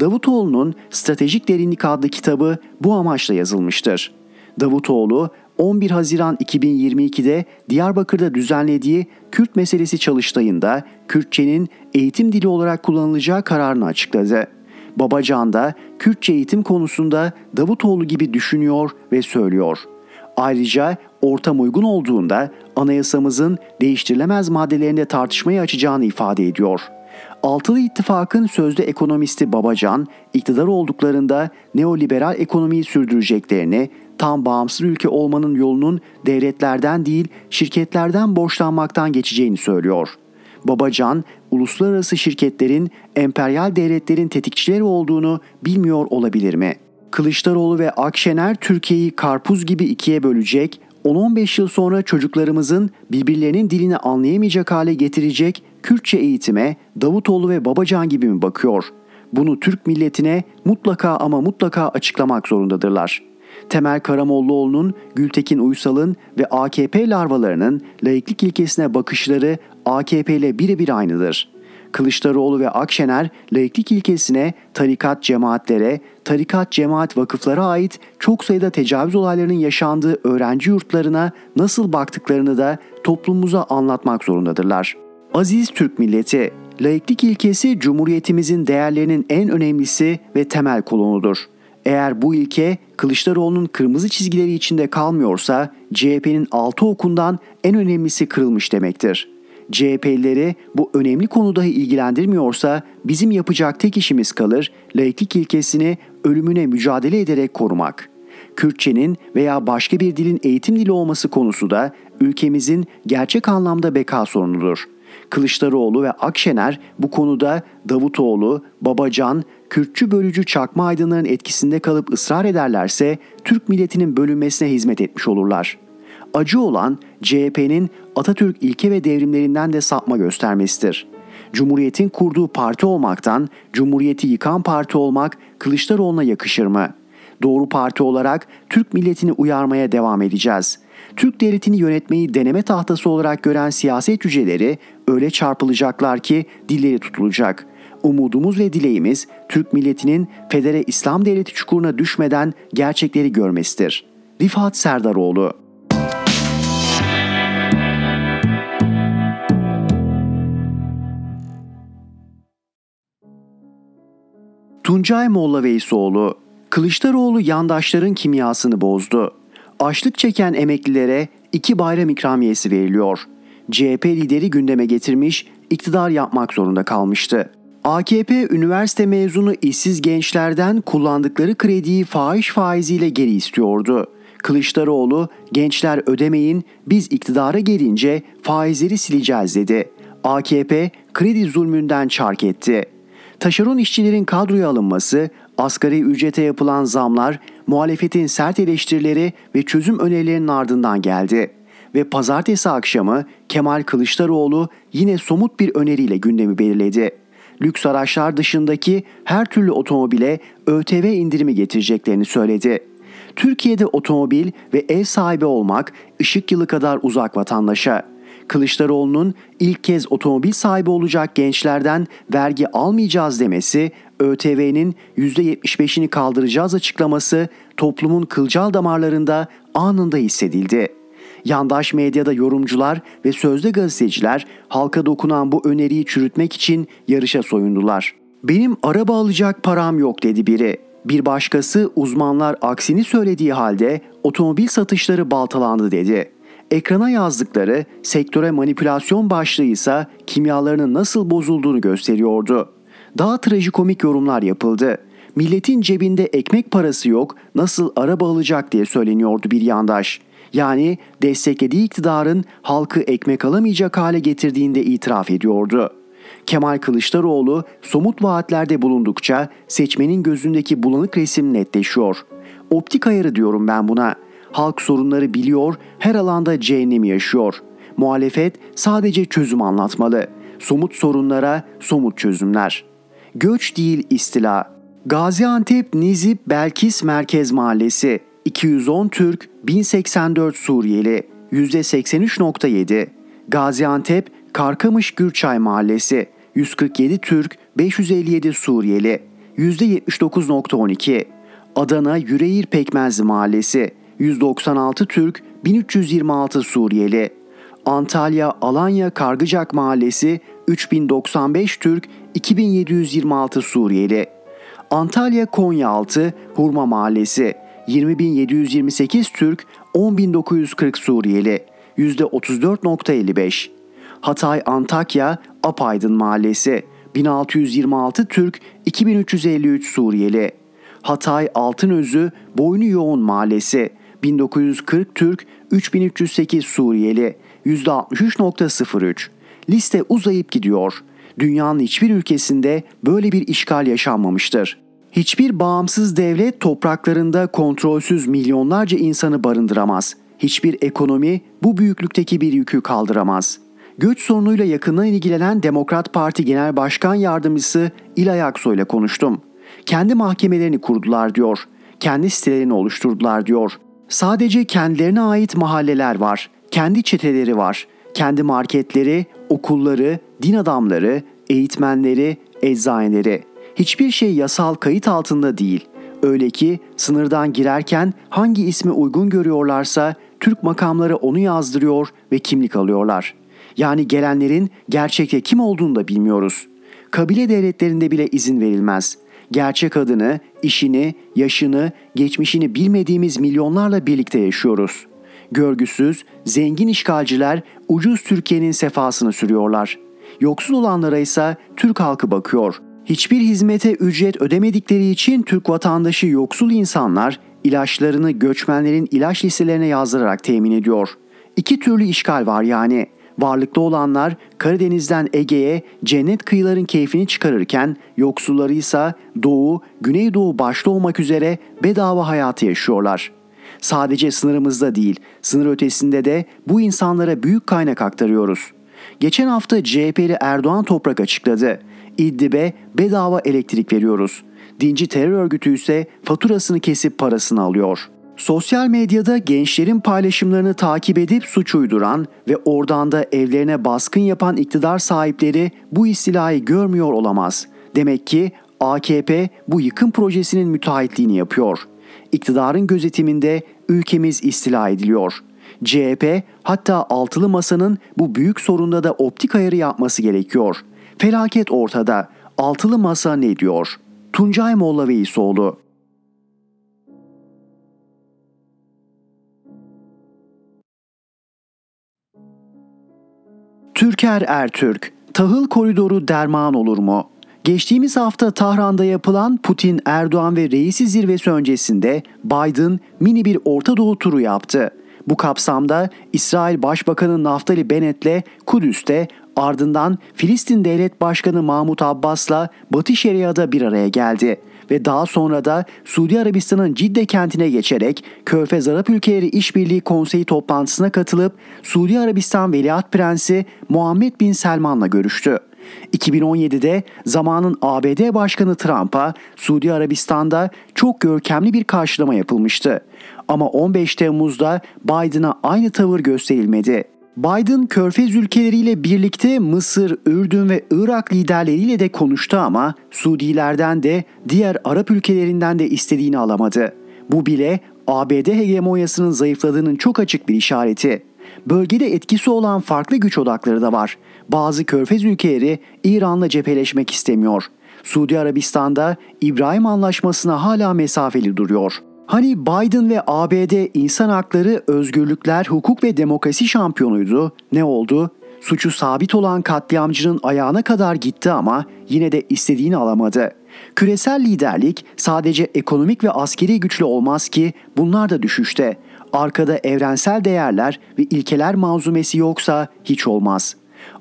Davutoğlu'nun Stratejik Derinlik adlı kitabı bu amaçla yazılmıştır. Davutoğlu 11 Haziran 2022'de Diyarbakır'da düzenlediği Kürt meselesi çalıştayında Kürtçenin eğitim dili olarak kullanılacağı kararını açıkladı. Babacan da Kürtçe eğitim konusunda Davutoğlu gibi düşünüyor ve söylüyor. Ayrıca ortam uygun olduğunda anayasamızın değiştirilemez maddelerinde tartışmayı açacağını ifade ediyor.'' Altılı İttifak'ın sözde ekonomisti Babacan, iktidar olduklarında neoliberal ekonomiyi sürdüreceklerini, tam bağımsız ülke olmanın yolunun devletlerden değil şirketlerden borçlanmaktan geçeceğini söylüyor. Babacan, uluslararası şirketlerin emperyal devletlerin tetikçileri olduğunu bilmiyor olabilir mi? Kılıçdaroğlu ve Akşener Türkiye'yi karpuz gibi ikiye bölecek, 10-15 yıl sonra çocuklarımızın birbirlerinin dilini anlayamayacak hale getirecek Kürtçe eğitime Davutoğlu ve Babacan gibi mi bakıyor? Bunu Türk milletine mutlaka ama mutlaka açıklamak zorundadırlar. Temel Karamollaoğlu'nun, Gültekin Uysal'ın ve AKP larvalarının laiklik ilkesine bakışları AKP ile birebir aynıdır. Kılıçdaroğlu ve Akşener laiklik ilkesine tarikat cemaatlere, tarikat cemaat vakıflara ait çok sayıda tecavüz olaylarının yaşandığı öğrenci yurtlarına nasıl baktıklarını da toplumumuza anlatmak zorundadırlar. Aziz Türk milleti, laiklik ilkesi Cumhuriyetimizin değerlerinin en önemlisi ve temel kolonudur. Eğer bu ilke Kılıçdaroğlu'nun kırmızı çizgileri içinde kalmıyorsa CHP'nin altı okundan en önemlisi kırılmış demektir. CHP'lileri bu önemli konu dahi ilgilendirmiyorsa bizim yapacak tek işimiz kalır laiklik ilkesini ölümüne mücadele ederek korumak. Kürtçenin veya başka bir dilin eğitim dili olması konusu da ülkemizin gerçek anlamda beka sorunudur.'' Kılıçdaroğlu ve Akşener bu konuda Davutoğlu, Babacan, Kürtçü bölücü çakma aydınların etkisinde kalıp ısrar ederlerse Türk milletinin bölünmesine hizmet etmiş olurlar. Acı olan CHP'nin Atatürk ilke ve devrimlerinden de sapma göstermesidir. Cumhuriyetin kurduğu parti olmaktan Cumhuriyeti yıkan parti olmak Kılıçdaroğlu'na yakışır mı? Doğru parti olarak Türk milletini uyarmaya devam edeceğiz.'' Türk devletini yönetmeyi deneme tahtası olarak gören siyaset cüceleri öyle çarpılacaklar ki dilleri tutulacak. Umudumuz ve dileğimiz Türk milletinin federe İslam devleti çukuruna düşmeden gerçekleri görmesidir. Rifat Serdaroğlu Tuncay Molla Veysoğlu, Kılıçdaroğlu yandaşların kimyasını bozdu. Açlık çeken emeklilere iki bayram ikramiyesi veriliyor. CHP lideri gündeme getirmiş, iktidar yapmak zorunda kalmıştı. AKP üniversite mezunu işsiz gençlerden kullandıkları krediyi fahiş faiziyle geri istiyordu. Kılıçdaroğlu gençler ödemeyin biz iktidara gelince faizleri sileceğiz dedi. AKP kredi zulmünden çark etti. Taşeron işçilerin kadroya alınması, asgari ücrete yapılan zamlar, muhalefetin sert eleştirileri ve çözüm önerilerinin ardından geldi. Ve pazartesi akşamı Kemal Kılıçdaroğlu yine somut bir öneriyle gündemi belirledi. lüks araçlar dışındaki her türlü otomobile ÖTV indirimi getireceklerini söyledi. Türkiye'de otomobil ve ev sahibi olmak ışık yılı kadar uzak vatandaşa. Kılıçdaroğlu'nun ilk kez otomobil sahibi olacak gençlerden vergi almayacağız demesi, ÖTV'nin %75'ini kaldıracağız açıklaması toplumun kılcal damarlarında anında hissedildi. Yandaş medyada yorumcular ve sözde gazeteciler halka dokunan bu öneriyi çürütmek için yarışa soyundular. Benim araba alacak param yok dedi biri. Bir başkası uzmanlar aksini söylediği halde otomobil satışları baltalandı dedi. Ekrana yazdıkları sektöre manipülasyon başlığı ise kimyalarının nasıl bozulduğunu gösteriyordu. Daha trajikomik yorumlar yapıldı. Milletin cebinde ekmek parası yok, nasıl araba alacak diye söyleniyordu bir yandaş. Yani desteklediği iktidarın halkı ekmek alamayacak hale getirdiğinde itiraf ediyordu. Kemal Kılıçdaroğlu somut vaatlerde bulundukça seçmenin gözündeki bulanık resim netleşiyor. Optik ayarı diyorum ben buna. Halk sorunları biliyor, her alanda cehennemi yaşıyor. Muhalefet sadece çözüm anlatmalı. Somut sorunlara somut çözümler. Göç değil istila. Gaziantep Nizip Belkis Merkez Mahallesi 210 Türk, 1084 Suriyeli, %83.7. Gaziantep Karkamış Gürçay Mahallesi 147 Türk, 557 Suriyeli, %79.12. Adana Yüreğir Pekmezli Mahallesi 196 Türk, 1326 Suriyeli. Antalya Alanya Kargıcak Mahallesi 3095 Türk, 2726 Suriyeli. Antalya Konyaaltı Hurma Mahallesi 20728 Türk, 10940 Suriyeli. %34.55. Hatay Antakya Apaydın Mahallesi 1626 Türk, 2353 Suriyeli. Hatay Altınözü Boynu Yoğun Mahallesi 1940 Türk, 3308 Suriyeli, %63.03. Liste uzayıp gidiyor. Dünyanın hiçbir ülkesinde böyle bir işgal yaşanmamıştır. Hiçbir bağımsız devlet topraklarında kontrolsüz milyonlarca insanı barındıramaz. Hiçbir ekonomi bu büyüklükteki bir yükü kaldıramaz. Göç sorunuyla yakından ilgilenen Demokrat Parti Genel Başkan Yardımcısı İlay Aksoy ile konuştum. Kendi mahkemelerini kurdular diyor. Kendi sitelerini oluşturdular diyor. Sadece kendilerine ait mahalleler var. Kendi çeteleri var. Kendi marketleri, okulları, din adamları, eğitmenleri, eczaneleri. Hiçbir şey yasal kayıt altında değil. Öyle ki sınırdan girerken hangi ismi uygun görüyorlarsa Türk makamları onu yazdırıyor ve kimlik alıyorlar. Yani gelenlerin gerçekte kim olduğunu da bilmiyoruz. Kabile devletlerinde bile izin verilmez. Gerçek adını, işini, yaşını, geçmişini bilmediğimiz milyonlarla birlikte yaşıyoruz. Görgüsüz, zengin işgalciler ucuz Türkiye'nin sefasını sürüyorlar. Yoksul olanlara ise Türk halkı bakıyor. Hiçbir hizmete ücret ödemedikleri için Türk vatandaşı yoksul insanlar ilaçlarını göçmenlerin ilaç listelerine yazdırarak temin ediyor. İki türlü işgal var yani. Varlıklı olanlar Karadeniz'den Ege'ye cennet kıyıların keyfini çıkarırken yoksulları ise Doğu, Güneydoğu başta olmak üzere bedava hayatı yaşıyorlar. Sadece sınırımızda değil, sınır ötesinde de bu insanlara büyük kaynak aktarıyoruz. Geçen hafta CHP'li Erdoğan Toprak açıkladı. İdlib'e bedava elektrik veriyoruz. Dinci terör örgütü ise faturasını kesip parasını alıyor.'' Sosyal medyada gençlerin paylaşımlarını takip edip suç uyduran ve oradan da evlerine baskın yapan iktidar sahipleri bu istilayı görmüyor olamaz. Demek ki AKP bu yıkım projesinin müteahhitliğini yapıyor. İktidarın gözetiminde ülkemiz istila ediliyor. CHP hatta altılı masanın bu büyük sorunda da optik ayarı yapması gerekiyor. Felaket ortada. Altılı masa ne diyor? Tuncay Molla Veysoğlu Türker Ertürk, tahıl koridoru derman olur mu? Geçtiğimiz hafta Tahran'da yapılan Putin, Erdoğan ve reisi zirvesi öncesinde Biden mini bir Orta Doğu turu yaptı. Bu kapsamda İsrail Başbakanı Naftali Bennett'le Kudüs'te ardından Filistin Devlet Başkanı Mahmut Abbas'la Batı Şeria'da bir araya geldi ve daha sonra da Suudi Arabistan'ın Cidde kentine geçerek Körfez Arap Ülkeleri İşbirliği Konseyi toplantısına katılıp Suudi Arabistan Veliaht Prensi Muhammed Bin Selman'la görüştü. 2017'de zamanın ABD Başkanı Trump'a Suudi Arabistan'da çok görkemli bir karşılama yapılmıştı. Ama 15 Temmuz'da Biden'a aynı tavır gösterilmedi. Biden Körfez ülkeleriyle birlikte Mısır, Ürdün ve Irak liderleriyle de konuştu ama Suudilerden de diğer Arap ülkelerinden de istediğini alamadı. Bu bile ABD hegemonyasının zayıfladığının çok açık bir işareti. Bölgede etkisi olan farklı güç odakları da var. Bazı körfez ülkeleri İran'la cepheleşmek istemiyor. Suudi Arabistan'da İbrahim Anlaşması'na hala mesafeli duruyor. Hani Biden ve ABD insan hakları, özgürlükler, hukuk ve demokrasi şampiyonuydu. Ne oldu? Suçu sabit olan katliamcının ayağına kadar gitti ama yine de istediğini alamadı. Küresel liderlik sadece ekonomik ve askeri güçlü olmaz ki bunlar da düşüşte. Arkada evrensel değerler ve ilkeler manzumesi yoksa hiç olmaz.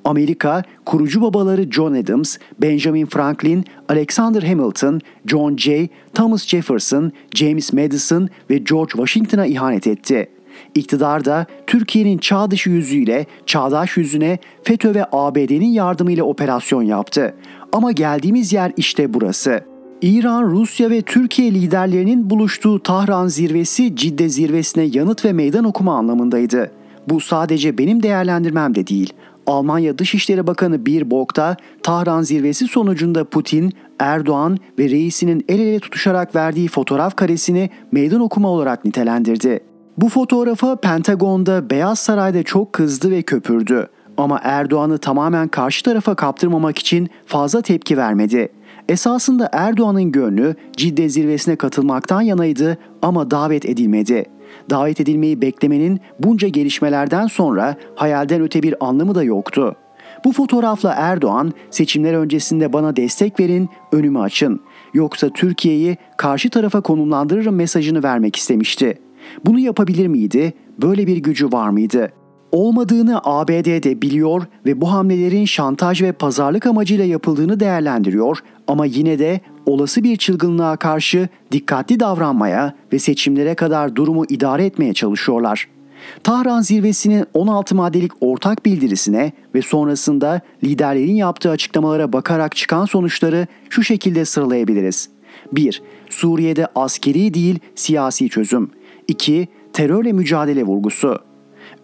Amerika kurucu babaları John Adams, Benjamin Franklin, Alexander Hamilton, John Jay, Thomas Jefferson, James Madison ve George Washington'a ihanet etti. İktidar da Türkiye'nin çağ dışı yüzüyle çağdaş yüzüne FETÖ ve ABD'nin yardımıyla operasyon yaptı. Ama geldiğimiz yer işte burası. İran, Rusya ve Türkiye liderlerinin buluştuğu Tahran zirvesi Cidde zirvesine yanıt ve meydan okuma anlamındaydı. Bu sadece benim değerlendirmem de değil. Almanya Dışişleri Bakanı Bir Bok'ta Tahran zirvesi sonucunda Putin, Erdoğan ve reisinin el ele tutuşarak verdiği fotoğraf karesini meydan okuma olarak nitelendirdi. Bu fotoğrafa Pentagon'da Beyaz Saray'da çok kızdı ve köpürdü. Ama Erdoğan'ı tamamen karşı tarafa kaptırmamak için fazla tepki vermedi. Esasında Erdoğan'ın gönlü Cidde zirvesine katılmaktan yanaydı ama davet edilmedi. Davet edilmeyi beklemenin bunca gelişmelerden sonra hayalden öte bir anlamı da yoktu. Bu fotoğrafla Erdoğan seçimler öncesinde bana destek verin, önümü açın. Yoksa Türkiye'yi karşı tarafa konumlandırırım mesajını vermek istemişti. Bunu yapabilir miydi? Böyle bir gücü var mıydı? Olmadığını ABD'de biliyor ve bu hamlelerin şantaj ve pazarlık amacıyla yapıldığını değerlendiriyor ama yine de olası bir çılgınlığa karşı dikkatli davranmaya ve seçimlere kadar durumu idare etmeye çalışıyorlar. Tahran zirvesinin 16 maddelik ortak bildirisine ve sonrasında liderlerin yaptığı açıklamalara bakarak çıkan sonuçları şu şekilde sıralayabiliriz. 1. Suriye'de askeri değil siyasi çözüm. 2. Terörle mücadele vurgusu.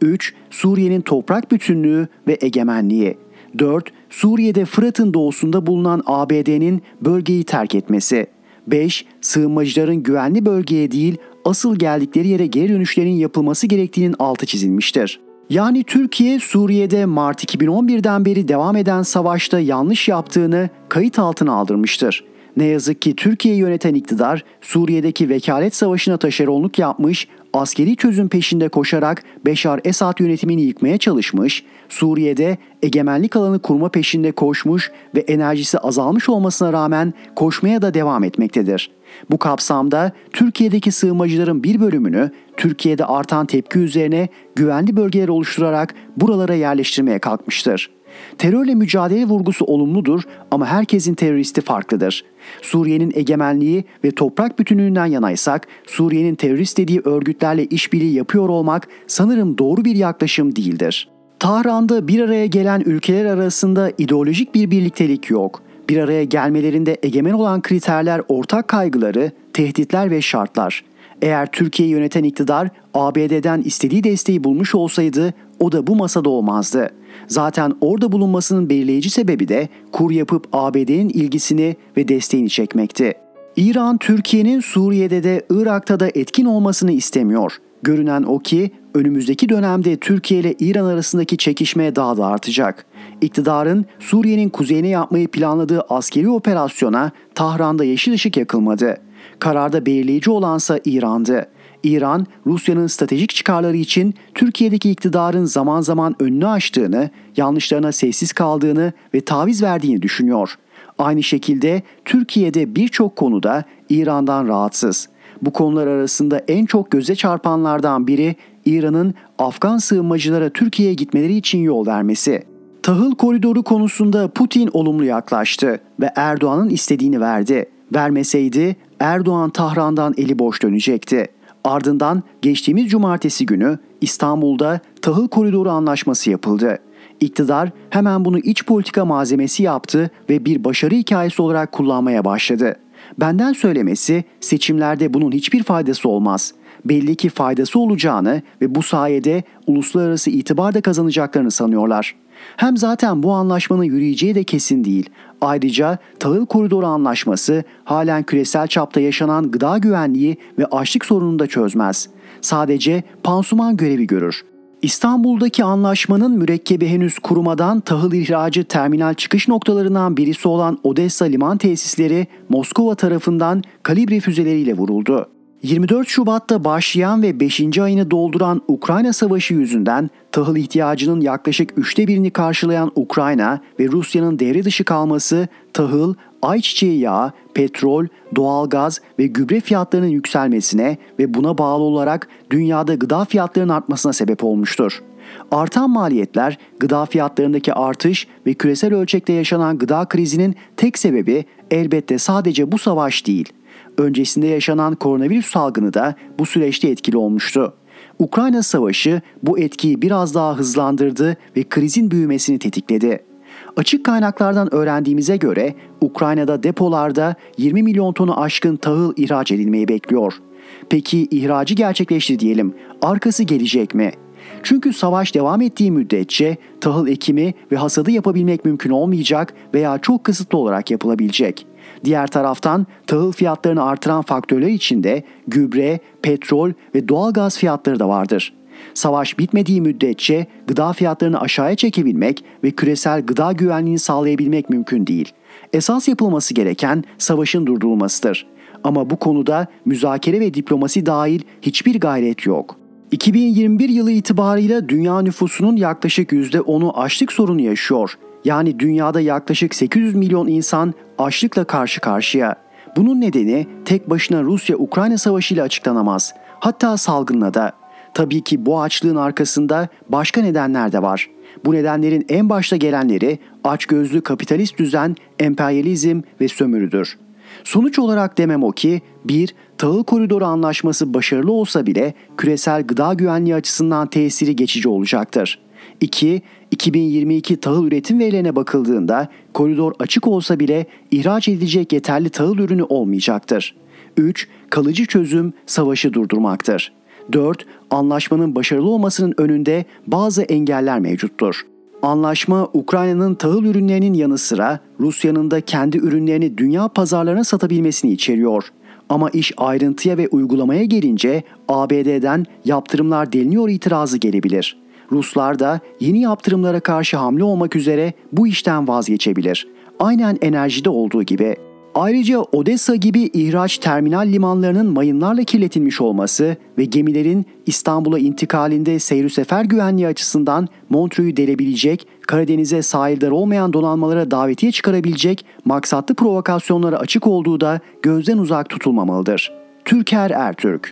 3. Suriye'nin toprak bütünlüğü ve egemenliği. 4. Suriye'de Fırat'ın doğusunda bulunan ABD'nin bölgeyi terk etmesi. 5. Sığınmacıların güvenli bölgeye değil asıl geldikleri yere geri dönüşlerin yapılması gerektiğinin altı çizilmiştir. Yani Türkiye Suriye'de Mart 2011'den beri devam eden savaşta yanlış yaptığını kayıt altına aldırmıştır. Ne yazık ki Türkiye'yi yöneten iktidar Suriye'deki vekalet savaşına taşeronluk yapmış, askeri çözüm peşinde koşarak Beşar Esad yönetimini yıkmaya çalışmış, Suriye'de egemenlik alanı kurma peşinde koşmuş ve enerjisi azalmış olmasına rağmen koşmaya da devam etmektedir. Bu kapsamda Türkiye'deki sığınmacıların bir bölümünü Türkiye'de artan tepki üzerine güvenli bölgeler oluşturarak buralara yerleştirmeye kalkmıştır. Terörle mücadele vurgusu olumludur ama herkesin teröristi farklıdır. Suriye'nin egemenliği ve toprak bütünlüğünden yanaysak Suriye'nin terörist dediği örgütlerle işbirliği yapıyor olmak sanırım doğru bir yaklaşım değildir. Tahran'da bir araya gelen ülkeler arasında ideolojik bir birliktelik yok. Bir araya gelmelerinde egemen olan kriterler ortak kaygıları, tehditler ve şartlar. Eğer Türkiye'yi yöneten iktidar ABD'den istediği desteği bulmuş olsaydı o da bu masada olmazdı. Zaten orada bulunmasının belirleyici sebebi de kur yapıp ABD'nin ilgisini ve desteğini çekmekti. İran, Türkiye'nin Suriye'de de Irak'ta da etkin olmasını istemiyor. Görünen o ki önümüzdeki dönemde Türkiye ile İran arasındaki çekişme daha da artacak. İktidarın Suriye'nin kuzeyine yapmayı planladığı askeri operasyona Tahran'da yeşil ışık yakılmadı. Kararda belirleyici olansa İran'dı. İran, Rusya'nın stratejik çıkarları için Türkiye'deki iktidarın zaman zaman önünü açtığını, yanlışlarına sessiz kaldığını ve taviz verdiğini düşünüyor. Aynı şekilde Türkiye'de birçok konuda İran'dan rahatsız. Bu konular arasında en çok göze çarpanlardan biri İran'ın Afgan sığınmacılara Türkiye'ye gitmeleri için yol vermesi. Tahıl koridoru konusunda Putin olumlu yaklaştı ve Erdoğan'ın istediğini verdi. Vermeseydi Erdoğan Tahran'dan eli boş dönecekti. Ardından geçtiğimiz cumartesi günü İstanbul'da tahıl koridoru anlaşması yapıldı. İktidar hemen bunu iç politika malzemesi yaptı ve bir başarı hikayesi olarak kullanmaya başladı. Benden söylemesi seçimlerde bunun hiçbir faydası olmaz. Belli ki faydası olacağını ve bu sayede uluslararası itibar da kazanacaklarını sanıyorlar. Hem zaten bu anlaşmanın yürüyeceği de kesin değil. Ayrıca tahıl koridoru anlaşması halen küresel çapta yaşanan gıda güvenliği ve açlık sorununu da çözmez. Sadece pansuman görevi görür. İstanbul'daki anlaşmanın mürekkebi henüz kurumadan tahıl ihracı terminal çıkış noktalarından birisi olan Odessa liman tesisleri Moskova tarafından kalibre füzeleriyle vuruldu. 24 Şubat'ta başlayan ve 5. ayını dolduran Ukrayna Savaşı yüzünden tahıl ihtiyacının yaklaşık üçte birini karşılayan Ukrayna ve Rusya'nın devre dışı kalması tahıl, ayçiçeği yağı, petrol, doğalgaz ve gübre fiyatlarının yükselmesine ve buna bağlı olarak dünyada gıda fiyatlarının artmasına sebep olmuştur. Artan maliyetler, gıda fiyatlarındaki artış ve küresel ölçekte yaşanan gıda krizinin tek sebebi elbette sadece bu savaş değil. Öncesinde yaşanan koronavirüs salgını da bu süreçte etkili olmuştu. Ukrayna Savaşı bu etkiyi biraz daha hızlandırdı ve krizin büyümesini tetikledi. Açık kaynaklardan öğrendiğimize göre Ukrayna'da depolarda 20 milyon tonu aşkın tahıl ihraç edilmeyi bekliyor. Peki ihracı gerçekleşti diyelim. Arkası gelecek mi? Çünkü savaş devam ettiği müddetçe tahıl ekimi ve hasadı yapabilmek mümkün olmayacak veya çok kısıtlı olarak yapılabilecek. Diğer taraftan tahıl fiyatlarını artıran faktörler içinde gübre, petrol ve doğal gaz fiyatları da vardır. Savaş bitmediği müddetçe gıda fiyatlarını aşağıya çekebilmek ve küresel gıda güvenliğini sağlayabilmek mümkün değil. Esas yapılması gereken savaşın durdurulmasıdır. Ama bu konuda müzakere ve diplomasi dahil hiçbir gayret yok. 2021 yılı itibarıyla dünya nüfusunun yaklaşık %10'u açlık sorunu yaşıyor. Yani dünyada yaklaşık 800 milyon insan açlıkla karşı karşıya. Bunun nedeni tek başına Rusya-Ukrayna savaşı ile açıklanamaz. Hatta salgınla da. Tabii ki bu açlığın arkasında başka nedenler de var. Bu nedenlerin en başta gelenleri açgözlü kapitalist düzen, emperyalizm ve sömürüdür. Sonuç olarak demem o ki 1. Tahıl koridoru anlaşması başarılı olsa bile küresel gıda güvenliği açısından tesiri geçici olacaktır. 2. 2022 tahıl üretim verilerine bakıldığında koridor açık olsa bile ihraç edilecek yeterli tahıl ürünü olmayacaktır. 3. Kalıcı çözüm savaşı durdurmaktır. 4. Anlaşmanın başarılı olmasının önünde bazı engeller mevcuttur. Anlaşma Ukrayna'nın tahıl ürünlerinin yanı sıra Rusya'nın da kendi ürünlerini dünya pazarlarına satabilmesini içeriyor. Ama iş ayrıntıya ve uygulamaya gelince ABD'den yaptırımlar deliniyor itirazı gelebilir. Ruslar da yeni yaptırımlara karşı hamle olmak üzere bu işten vazgeçebilir. Aynen enerjide olduğu gibi. Ayrıca Odessa gibi ihraç terminal limanlarının mayınlarla kirletilmiş olması ve gemilerin İstanbul'a intikalinde seyir sefer güvenliği açısından Montreux'u delebilecek, Karadeniz'e sahildar olmayan donanmalara davetiye çıkarabilecek maksatlı provokasyonlara açık olduğu da gözden uzak tutulmamalıdır. Türker Ertürk